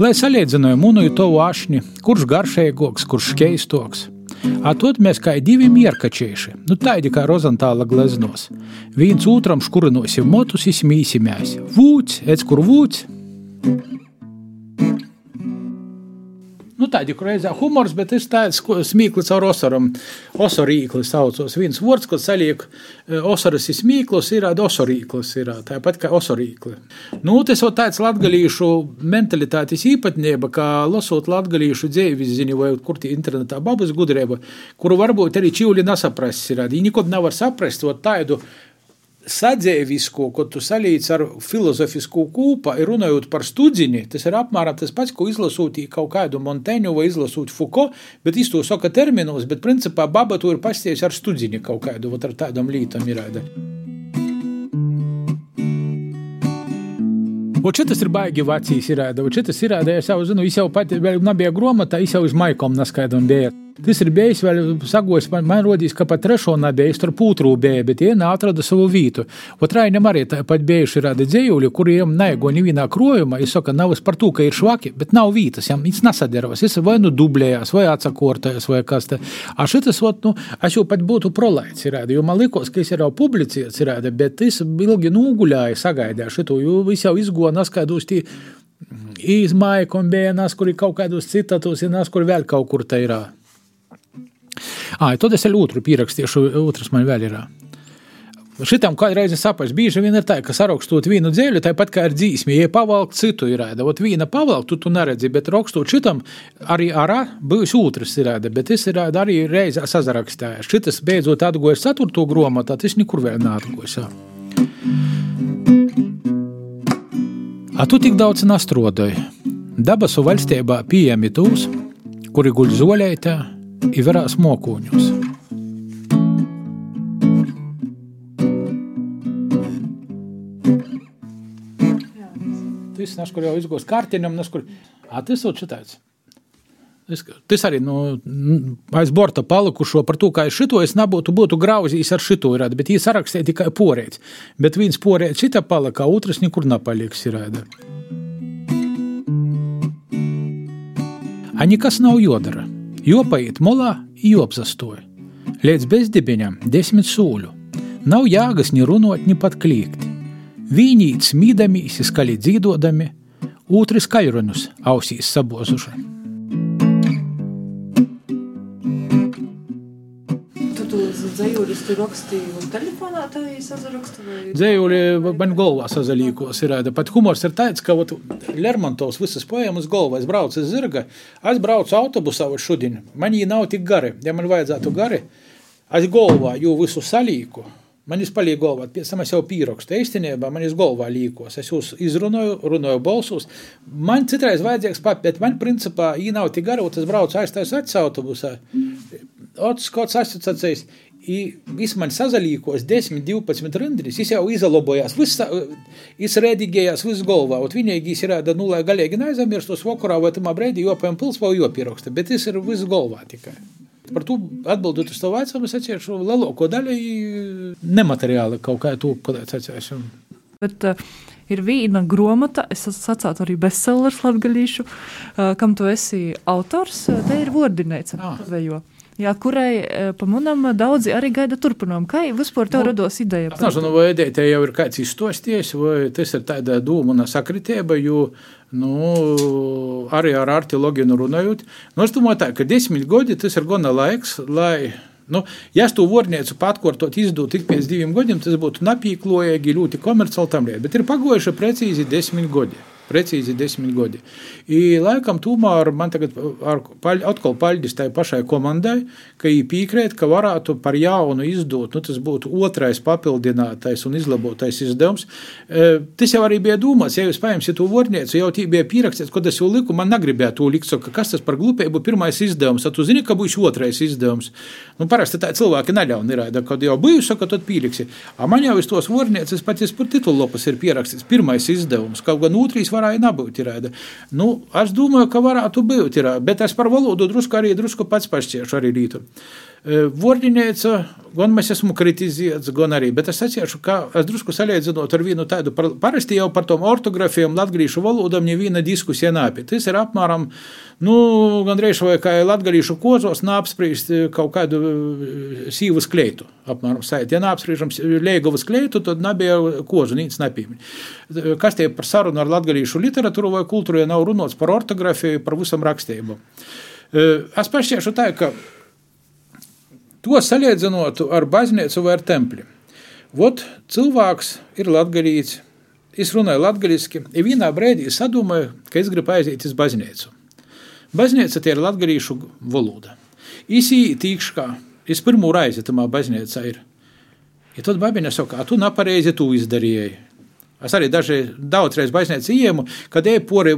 Lai salīdzinātu munu un tavu ašņi, kurš garšīgāks, kurš skaistoks. Atot mēs kā divi mierkačieši, nu tādi kā rozantāla gleznos. Viens otram škurinosim motus, izmīsimies. Vūts, ec kur vūts. Nu, tādi reizē humors, bet es tāds smīklis ar osaram. Osarīkli saucos. Viens vārds, ko saliek e, osaras ir smīklis, ir osarīklis, ir tāpat kā osarīkli. Nu, tas ir tāds latgalīšu mentalitātes īpatnība, kā lasot latgalīšu dzēvis ziņu vai kur tie internetā babas gudrība, kuru varbūt arī čīvļi nesaprast. Viņi nekad nevar saprast tādu sadzēvisko, ko tu salīdz ar filozofisku kūpu, runājot par studzini, tas ir apmēram tas pats, ko izlasot kaut kādu Monteņu vai izlasot Foucault, bet viņš to saka terminos, bet principā baba to ir pasties ar studzini kaut kādu, vat ar tādam lītam ir rāda. Un šis ir baigi ir rāda. Šis ir rāda, es jau zinu, viņš jau pati vēl nebija gromata, viņš jau uz maikom neskaidram bija. Tas ir bijis vēl sagojis, man, man rodīs, ka pat trešo nebija, tur pūtrū bija, bet viena atrada savu vietu. Otrājiem arī tāpat bijuši rādi dzējuļi, kuriem neigo nevienā krojumā, es saku, nav par to, ka ir švaki, bet nav vietas, jām viņš nesadarbojas, es vai nu dublējās, vai atsakortājās, vai kas te. A šitas, ot, nu, es jau pat būtu prolaids, rādi, jo man likos, ka es jau publicēts, rādi, bet es ilgi nūguļāju, sagaidīju šito, jo viss jau izgoja naskaidros tī izmaiņa, un bija nas, kur ir kaut kādos citatos, ir nas, kur vēl kaut kur tā ir. Ah, tad es vēl otru pierakstīšu, otrs man vēl ir. Šitam kādreiz saprast, bieži vien ir tā, ka sarakstot vienu dzēļu, tāpat kā ir dzīsmi, ja pavalkt citu ir ēda, ot viena pavalkt, tu, tu neredzi, bet rakstot šitam arī arā būs otrs ir ēda, bet es ir ēda arī reizē sazarakstēju. Šitas beidzot atgojas ceturto gromatu, tas nekur vēl neatgojas. A tu tik daudz nastrodoji. Dabasu valstībā pieejami tūs, kuri guļ zoļētā, i varās mokoņos. Tas nes, kur jau izgūst kārtiņam, nes, kur... A, tas ir šitāds. Tas arī nu, aiz borta palikušo par to, kā es šito es nebūtu būtu grauzījis ar šito rādu, bet viņi sarakstīja tikai porēts. Bet viens porēts šitā palika, otrs nekur nepaliks rāda. A nekas nav jodara. Jopaiet molā, jopzastoja. Līdz bezdibiņam desmit sūļu. Nav jāgas ni runot, ni pat kliegt. Vīnīt smīdami, izskaļi dzīdodami, otrs kaļrunus ausīs sabozuši. Tu rakstīji telefonā, tā ir sazaraksta? Vai... Dzējuļi man galvā sazalīkos ir. Pat humors ir tāds, ka ot, Lermontovs visas poemas galvā. Es braucu uz zirga, es braucu autobusā vai šodien. Man viņi nav tik gari. Ja man vajadzētu gari, es galvā jau visu salīku. Man jūs paliek galvā, pēc tam es jau pierakstu. Īstenībā man jūs galvā līkos. Es jūs izrunāju, runāju balsos. Man citreiz vajadzīgs pat, bet man principā īņā nav tik gara, tas braucu aizstājas acis autobusā. Ots kāds asociācijas, Viss man sazalīkos 10, 12 rindiņas, viņš jau izlabojās, viņš rēdīgējās, viss galvā. Vienīgais ir, nu, lai galīgi neaizmirstos vakarā vai tamā brīdī, jo pēc pils vēl jopieraksta, bet viņš ir viss galvā tikai. Par to atbildot uz to vecāku, es atceros lielāko daļu nemateriāli kaut kā to, es atceros. Bet uh, ir viena grāmata, es sacītu arī bestsellers latgadījušu, uh, kam tu esi autors, uh, te ir Vordinēca. Ah. Jā, kurai eh, pa manam daudzi arī gaida turpinājumu. Kā vispār tev Nu, rados ideja? Es nezinu, vai ideja te jau ir kāds izstosties, vai tas ir tāda doma un sakritība, jo nu, arī ar artilogiju runājot. Nu, es domāju, tā, ka desmit gadi tas ir gana laiks, lai. Nu, ja es to vārnieku patkārtot izdot tik pēc diviem gadiem, tas būtu napīklojīgi, ļoti komerciāli tam lietā. Bet ir pagojuši precīzi desmit gadi. Precīzi desmit gadi. I, laikam, tomēr man tagad ar, paļ, atkal paļģis tai pašai komandai, ka viņi piekrīt, ka varētu par jaunu izdot, nu, tas būtu otrais papildinātais un izlabotais izdevums. E, tas jau arī bija domāts, ja jūs paņemsiet to vorniecu, jau tī bija pierakstīts, kad es jau liku, man negribēja to likt, saka, kas tas par glupību pirmais izdevums, tad tu zini, ka būs otrais izdevums. Nu, parasti tā cilvēki neļaun ir, kad jau biju, saka, tad pieliksi. A man jau uz tos vornieces pat es par titullopas ir pierakstīts pirmais izdevums, kaut gan otrīs varēja nebūt. Ir, nu, es domāju, ka varētu būt, ir, bet es par valodu drusku arī drusku pats pašķiešu arī rītu. Vordinēca, gan mēs esmu kritizēts, gan arī, bet es atceros, ka es drusku salīdzinot ar vienu tādu, par, parasti jau par tom ortogrāfiem latviešu valodām neviena diskusija nāpie. Tas ir apmēram, nu, gandrīz vai kā latviešu kozos nāpsprīst kaut kādu sīvas kleitu, apmēram sait. Ja nāpsprīžam Liegavas kleitu, tad nebija kozu, nīc nepīmi. Kas tie par sarunu ar latviešu literatūru vai kultūru, ja nav runots par ortogrāfiju, par visam rakstību. Es pašķiešu tā, ka To salīdzinotu ar baznīcu vai ar templi. Vot cilvēks ir latgadīts, es runāju latgadiski, ja vienā brīdī sadomāju, ka es gribu aiziet uz baznīcu. Baznīca tie ir latgadīšu valoda. Īsī tīkškā, es pirmo reizi tamā baznīcā ir. Ja tad babiņa saka, tu nepareizi tu izdarīji. Es arī dažreiz, daudzreiz baznīcā iemu, kad eju pori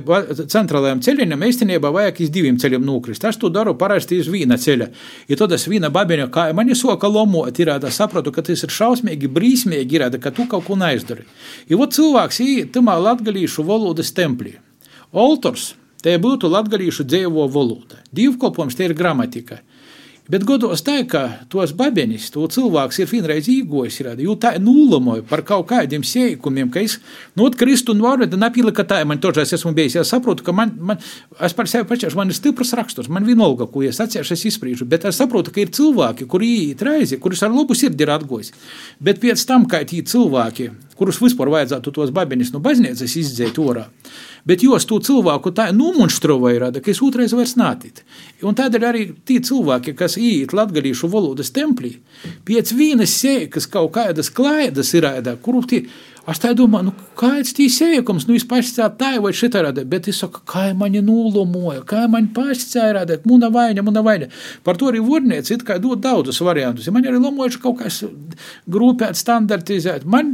centrālajam ceļam, īstenībā vajag iz diviem ceļiem nokrist. Es to daru parasti iz viena ceļa. Ja tad es viena babiņa, kā man ir soka lomot, ir tāda sapratu, ka tas ir šausmīgi, brīsmīgi, ir tāda, ka tu kaut ko neizdari. Ja vot cilvēks īt tamā latgalīšu valodas templī. Oltors, te būtu latgalīšu dzēvo valoda. Divkolpojums te ir gramatika. Bet godos tā, ka tos babenis, to cilvēks ir vienreiz īgojis, jo tā nulamoja par kaut kādiem sēkumiem, ka es, nu, kristu un varu, tad nepīlika tā, man tožais esmu bijis, es saprotu, ka man, man es par sevi pačāšu, man ir stiprs raksturs, man vienalga, ko es atciešu, es izspriežu, bet es saprotu, ka ir cilvēki, kuri iet reizi, kurus ar labu sirdi ir atgojis, bet pēc tam, kā tie cilvēki, kurus vispār vajadzētu tos babenis no baznīcas izdzēt orā, bet jos to cilvēku tā nomunštroja, ka es otrais vairs nātīt. Un tādēļ arī tie cilvēki, kas iet latgadījušu valodas templī, pēc vienas sēkas kaut kādas klaidas ir ēdā, kuru tie. Es tā domāju, nu, kāds ir sēkums, nu, es pats tā vai šitā rada, bet es saku, kā mani nullomoja, kā mani pats rada, muna vaina, muna vaina. Par to arī vornieci it kā dod daudzus variantus. Ja man arī lomojuši kaut kas grupēt, standartizēt. Man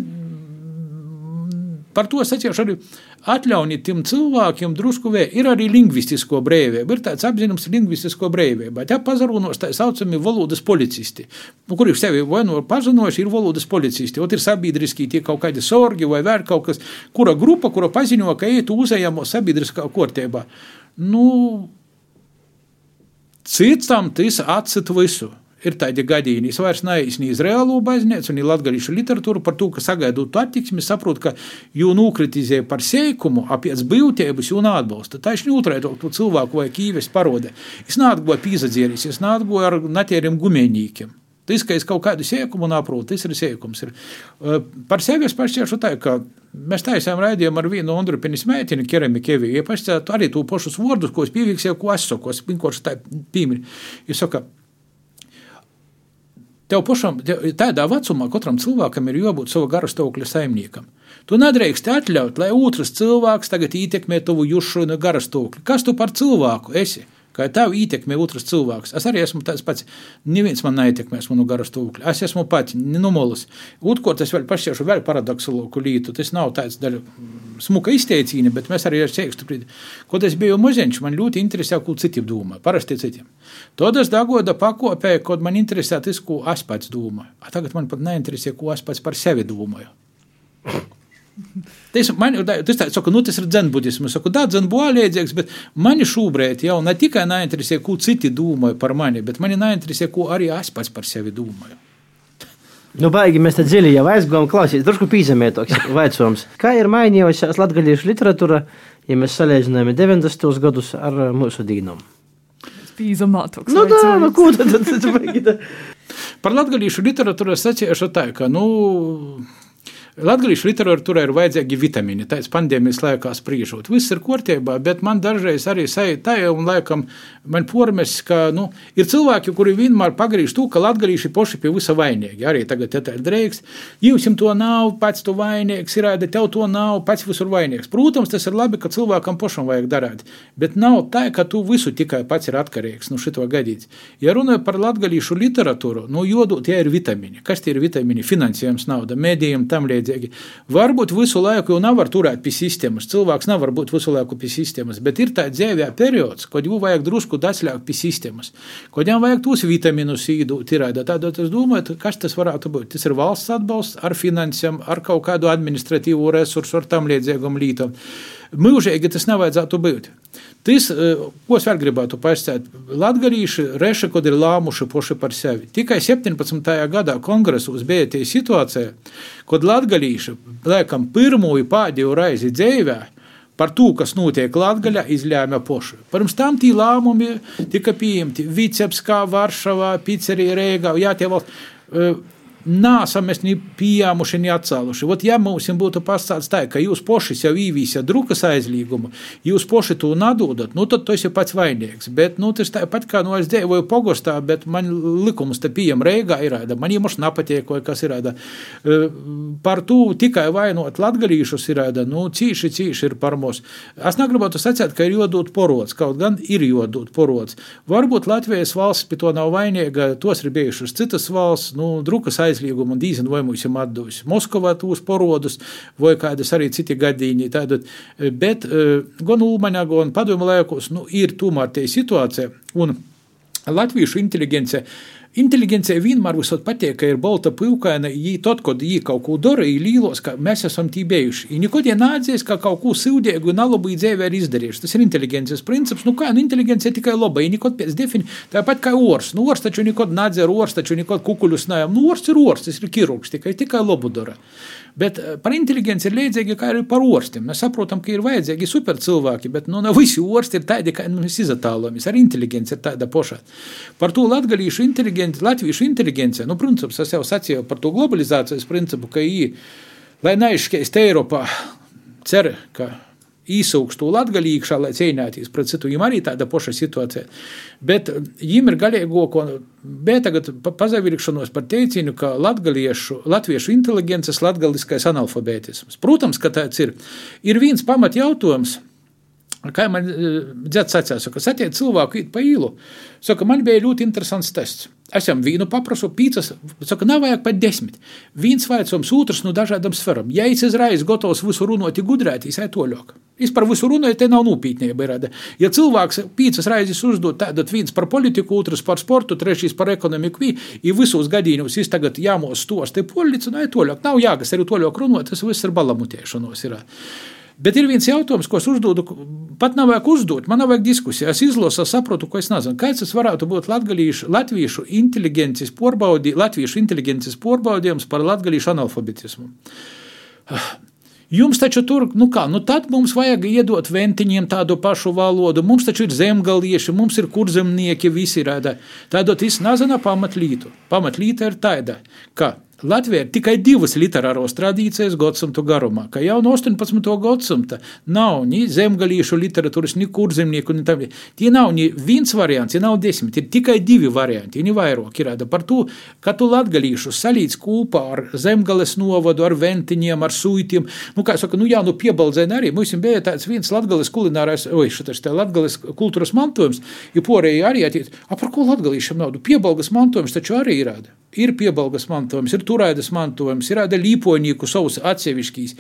par to atceros arī atļaujiet tiem cilvēkiem drusku vēl. Ir arī lingvistisko brīvība, ir tāds apzinājums lingvistisko brīvību. Tā pazarūnos tā saucami valodas policisti, nu, kuri sevi vai nu pazinojuši, ir valodas policisti. Ot ir sabiedriski tie kaut kādi sorgi vai vēl kaut kas, kura grupa, kura paziņo, ka iet uzējamo sabiedriskā kārtībā. Nu, citam tas atcīt visu ir tādi gadījumi. Es vairs neesmu izrēlu baznīcu, un latgadījušu literatūru par to, ka sagaidot attieksmi, saprotu, ka jū nokritizē par seikumu, apiec būtības, jū neatbalsta. Tā ir otrē to cilvēku vai kīves parode. Es neatgoju pīzadzieris, es neatgoju ar natieriem gumēnīkiem. Tas, ka es kaut kādu sēkumu nesaprotu, tas ir sēkums. Ir. Par sevi es pašķiešu tā, ka mēs taisām raidījumu ar vienu Andru Penis meitini, Keremikevi, ja pašķētu arī to pašus vārdus, ko es pieviksēju, ko es saku, es vienkārši tā pīmini. Es saku, Tev pašam, tādā vecumā katram cilvēkam ir jābūt sava gara stāvokļa saimniekam. Tu nedrīkst atļaut, lai otrs cilvēks tagad ietekmē tavu jušu un gara stāvokli. Kas tu par cilvēku esi? Kā tev ietekmē otrs cilvēks. Es arī esmu tāds pats. Neviens man neietekmēs manu garu stāvokli. Es esmu pats nenomolis. Otrkārt, es vēl pašķiešu vēl paradoksalu lietu. Tas nav tāds daļa smuka izteicīna, bet mēs arī ar sēkstu brīdi. Kad es biju maziņš, man ļoti interesē, ko citi domā. Parasti citiem. Tad es dagoda pakopēju, kad man interesē tas, ko es pats domāju. A tagad man pat neinteresē, ko es pats par sevi domāju. Tas, man, tas, tā, saku, nu, tas ir dzenbudisms. Saku, da, dzenbu līdzīgs, bet mani šobrīd jau ne tikai neinteresē, ko citi domāja par mani, bet mani neinteresē, ko arī es pats par sevi domāju. Nu, baigi, mēs te dziļi jau aizgājām, klausīties, drusku pīzemētoks vaicojums. Kā ir mainījusies latgaļiešu literatūra, ja mēs salīdzinām 90. gadus ar mūsu dīnām? Pīzamātoks. Nu, tā, nu, ko tad, tad, tad, tad, Par latgalīšu literatūru es sacīšu tā, ka, nu, Latvijas literatūrā ir vajadzīgi vitamīni, tāds pandēmijas laikā spriežot. Viss ir kārtībā, bet man dažreiz arī sajūta, un laikam man pormes, ka nu, ir cilvēki, kuri vienmēr pagriež to, ka latgalīši poši pie visa vainīgi. Arī tagad te ir drēks, jums to nav, pats tu vainīgs, ir āda, tev to nav, pats visur vainīgs. Protams, tas ir labi, ka cilvēkam pašam vajag darīt, bet nav tā, ka tu visu tikai pats ir atkarīgs no nu, šito gadīts. Ja runāju par latgalīšu literatūru, nu, jodu tie ir vitamīni. Kas tie ir vitamīni? Finansējums, nauda, mēdījiem, tam līdzīgi līdzīgi. Varbūt visu laiku jau nevar turēt pie sistēmas. Cilvēks nevar būt visu laiku pie sistēmas, bet ir tāds dzīvē periods, kad jau vajag drusku daslēgt pie sistēmas, kad jau vajag tos vitamīnus īdot. Tādēļ es domāju, kas tas varētu būt. Tas ir valsts atbalsts ar finansēm, ar kaut kādu administratīvu resursu, ar tam līdzīgām lietām. Mūžīgi tas nevajadzētu būt. Tas, e, ko es vēl gribētu pastāstīt, Latvijas reši, kad ir lāmuši paši par sevi. Tikai 17. gadā kongresos bija tie situācija, kad Latvijas, laikam, pirmo pēdējo reizi dzīvē, par to, kas notiek Latvijā, izlēma poši. Pirms tam tie lēmumi tika pieņemti Vicebskā, Varšavā, Pizzerija, Rīgā, Jā, tie valsts e, Nāsam mēs ni pieņēmuši, ni atcēluši. Ot, ja mums būtu pastāstīts tā, ka jūs paši jau īvīsiet drukas aizlīgumu, jūs paši to nadodat, nu tad tu esi pats vainīgs. Bet, nu, tas tāpat kā, nu, es dzīvoju pogostā, bet man likums te pieejam reigā ir, man īmaši nepatīk, vai kas ir, par to tikai vainot latgalīšus ir, nu, cīši, cīši ir par mums. Es negribētu sacīt, ka ir jodot porots, kaut gan ir jodot porots. Varbūt Latvijas valsts pie to nav vainīga, tos ir bijušas citas valsts, nu, drukas aizlīgumu aizliegumu un dīzinu, vai mums ir atdevis Moskavā tos porodus, vai kādas arī citi gadījumi. Tātad, bet eh, gan Ulmaņā, gan padomu laikos nu, ir tomēr tie situācija, un latviešu inteligence Inteligencija vienmēr visot patīk, ka ir balta pilkaina, ja tad, kad viņi kaut ko dara, ir līlos, ka mēs esam tī bijuši. Viņi nekad nenādzies, ka kaut ko sūdīgu un nalabu dzīvē ir izdarījuši. Tas ir inteligences princips. Nu, kā, nu, inteligencija tikai laba, viņi nekad pēc definīcijas, tāpat kā ors. Nu, ors taču nekad nādzer, ors taču nekad kukuļus nājam. Nu, ors ir ors, tas ir ķirurgs, tikai, tikai labu dara. Bet eh, par inteligenci ir līdzīgi kā arī par orstiem. Mēs saprotam, ka ir vajadzīgi supercilvēki, bet nu, ne visi orsti ir tādi, kā mēs izatālamies. Arī inteligenci ir tāda poša. Par to latgalīšu inteligenci, latviešu inteligenci, nu, princips, es jau sacīju par to globalizācijas principu, ka viņi, lai neizšķēst Eiropā, cer, ka īsūkstu latgalīgšā, lai cīnītos pret citu. Viņam arī tāda paša situācija. Bet viņam ir galīgo, ko bija tagad pazavirkšanos par teicienu, ka latviešu inteligences latgaliskais analfabētisms. Protams, ka tāds ir. Ir viens pamat jautājums. Kā man dzird sacīja, ka satiek cilvēku pa īlu. Saka, man bija ļoti interesants tests. Es viņam vīnu paprasu, pīcis, saka, nav vajag pat desmit. Viens vaicojums, otrs no dažādām sferām. Ja es izraizu gatavs visu runāt, gudrēt, es eju toļāk. Es par visu runāju, te nav nopietnība. Rada. Ja cilvēks pīcis raizes uzdod, tad viens par politiku, otrs par sportu, trešais par ekonomiku, ir visos gadījumos, es tagad jāmos tos, te policija, nu, toļāk. Nav jāgas arī toļāk runāt, tas viss ir balamutēšanos. Ir. Bet ir viens jautājums, ko es uzdodu, pat nav vajag uzdot, man nav vajag diskusiju. Es izlasu, saprotu, ko es nezinu. Kāds tas varētu būt latviešu inteligences porbaudi, latviešu inteligences porbaudījums par latviešu analfabetismu? Jums taču tur, nu kā, nu tad mums vajag iedot ventiņiem tādu pašu valodu. Mums taču ir zemgalieši, mums ir kurzemnieki, visi rāda. Tādot, es nezinu pamatlītu. Pamatlīta ir tāda, ka Latvijā ir tikai divas literāros tradīcijas gadsimtu garumā, ka jau no 18. gadsimta nav ni zemgalīšu literatūras, ni kurzemnieku, ni tam. Tie nav ni viens variants, tie nav desmit, ir tikai divi varianti, ni vairāk ir par to, ka tu latgalīšu salīdz kopā ar zemgales novadu, ar ventiņiem, ar suitiem. Nu, kā saka, nu jā, nu piebaldzēni arī. Mums bija tāds viens latgales kulinārais, oi, šitas te latgales kultūras mantojums, ja porēji arī attiec, a par ko latgalīšam naudu? Piebalgas mantojums taču arī ir. Ir piebalgas mantojums, ir turēdas mantojums, ir tāda līpoņīku savs atsevišķīs.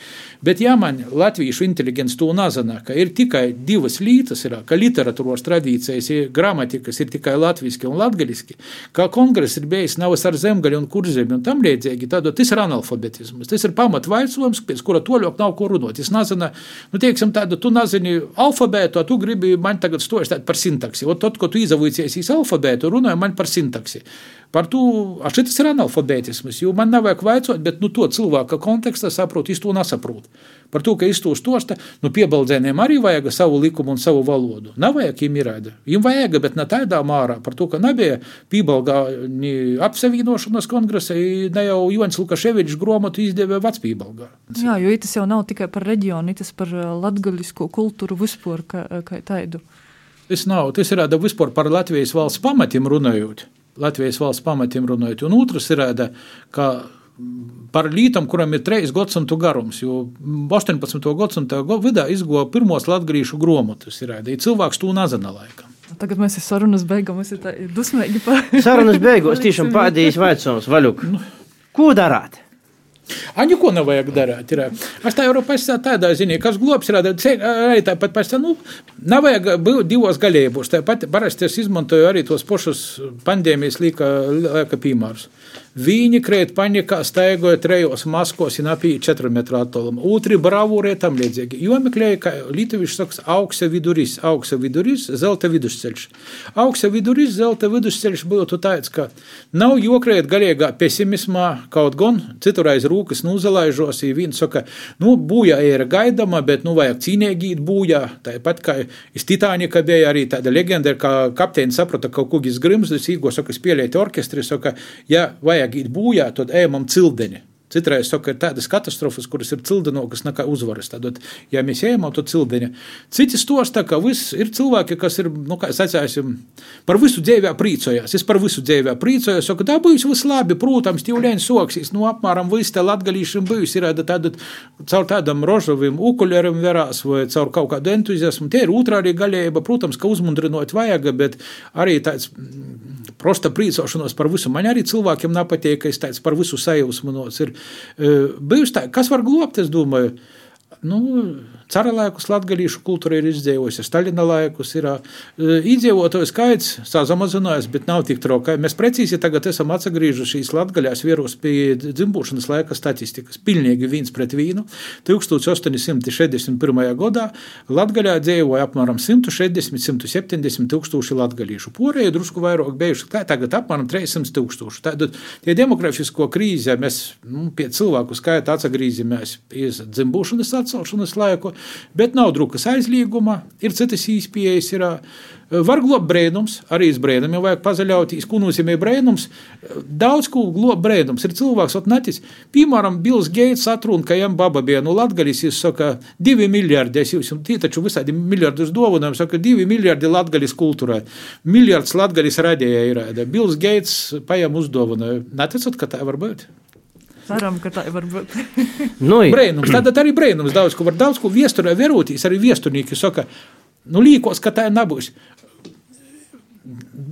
Bet, ja man latviešu inteligents to nezina, ka ir tikai divas lītas, ir, ka literatūras tradīcijas, ir gramatikas ir tikai latviski un latgaliski, kā kongress ir bijis nav ar zemgaļu un kurzemi un tam līdzīgi, tad tas ir analfabetisms. Tas ir pamatvaicojums, pēc kura toļok nav ko runāt. Es nezinu, nu, teiksim, tādu, tu nezini alfabētu, tu gribi man tagad stostāt par sintaksi. O tad, ko tu izavīcies iz alfabētu, runāju man par sintaksi. Par to, a šitas ir analfabētisms, jo man nav vajag vaicot, bet nu, to cilvēka kontekstā saprot, es to nesaprotu. Par to, ka iztūst tosta, nu piebaldzēniem arī vajag savu likumu un savu valodu. Nav vajag viņiem ierēda. Viņiem vajag, bet ne tādā mārā, par to, ka nebija piebalgā apsevīnošanas kongresa, ne jau Joņs Lukaševičs gromatu izdevē vecpībalgā. Jā, jo tas jau nav tikai par reģionu, tas par latgaļisko kultūru vispār kā, kā taidu. Tas nav, tas ir vispār par Latvijas valsts pamatiem runājot. Latvijas valsts pamatiem runājot. Un otrs ir, ka par lītam, kuram ir trīs gadsimtu garums, jo 18. gadsimta vidū izgoja pirmos latgriešu gromotus. Ir arī cilvēks to nezina laikam. Tagad mēs esam sarunas beigās, mēs esam dusmīgi par sarunas beigās. Tiešām pēdējais vaicājums, Vaļuk. Nu. Ko darāt? A, neko nevajag darīt. Ir. Es tā jau pēc tam tādā ziņā, kas globs ir arī tāpat pēc tam, nu, nav vajag būt divos galējībos. Tāpat parasti es izmantoju arī tos pašus pandēmijas līka, līka piemērus. Viņi krēt panikā, staigoja trejos maskos un apī 4 metru attālumu. Otri bravūrē tam līdzīgi. Jo meklēja, ka Lietuviši saka, augsta viduris, augsta viduris, zelta vidusceļš. Augsta viduris, zelta vidusceļš būtu tāds, ka nav jokrēt galīgā pesimismā, kaut gan citurreiz rūkas nūzalaižos, ja viens saka, nu, būja ir gaidama, bet, nu, vajag cīnīgi īt būja. Tāpat kā iz Titanika bija arī tāda leģenda, ka kapteinis saprata kaut ko grimzdus, īgo saka, spēlēt orkestri, saka, ja vajag vajag iet bojā, tad ejam cildeni. Citreiz saka, ir tādas katastrofas, kuras ir cildinokas nekā uzvaras. Tad, ja mēs ejam uz to cildeņu, citi stosta, ka viss ir cilvēki, kas ir, nu, kā sacāsim, par visu dzīvē priecājās. Es par visu dzīvē priecājos, saka, tā būs viss labi, protams, tīvlēni soksīs, nu, apmēram viss te latgalīšiem bijis, ir tāda, caur tādam rožovim ukuļerim verās vai caur kaut kādu entuziasmu. Tie ir otrādi galējība, protams, ka uzmundrinot vajag, bet arī tāds prosta priecāšanos par visu. Man arī cilvēkiem nepatīk, ka es tāds par visu sajūsmanos. Ir bijusi tā, kas var globt, es domāju. Nu, Cara laikus latgadījušu kultūra ir izdzīvojusi, Staļina laikus ir iedzīvotāju skaits samazinājis, bet nav tik traukai. Mēs precīzi tagad esam atgriežušies latgaļās vieros pie dzimbūšanas laika statistikas. Pilnīgi viens pret vīnu. 1861. gadā Latgaļā dzīvoja apmēram 160-170 tūkstoši latgaļīšu. Porēji drusku vairāk bijuši, tagad apmēram 300 tūkstoši. Tātad tie demografisko krīzē mēs nu, pie cilvēku skaita atgriezīsimies pie dzimbūšanas atcelšanas laiku bet nav drukas aizlieguma, ir citas īspējas. Var globt brēnums, arī brēnum, ja vajag pazaļauties, ko nozīmē brēnums. Daudz ko globt brēnums. Ir cilvēks, ot netis. Piemēram, Bills Geits atrunā, ka jām baba bija no Latgalis, jūs saka, divi miljardi, es jums tī taču visādi miljardus dovanām, saka, divi miljardi Latgalis kultūrai. Miljards Latgalis radījā ir. Bills Geits paņem uzdovanoju. Neticat, ka tā var būt? Ceram, ka tā var būt. nu, brēnums, tad arī brēnums daudz, ko var daudz ko viesturē verotīs, arī viesturnieki saka, nu līkos, ka tā nebūs.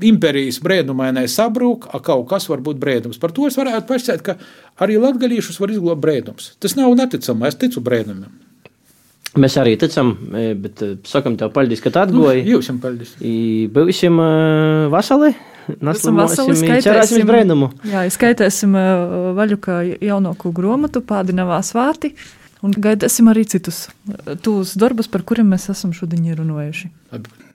Imperijas brēnumainai sabrūk, a kaut kas var būt brēnums. Par to es varētu pasakāt, ka arī latgalīšus var izglobt brēnums. Tas nav neticami, es ticu brēnumam. Mēs arī ticam, e, bet e, sakam tev paldies, ka atgoji. Nu, jums paldies. Būsim uh, vasali. Naslimosim, cerēsim brēnumu. Jā, skaitēsim vaļuka jaunāko gromatu, pādinavā svāti. Un gaidāsim arī citus tos darbus, par kuriem mēs esam šodien runājuši. Labi.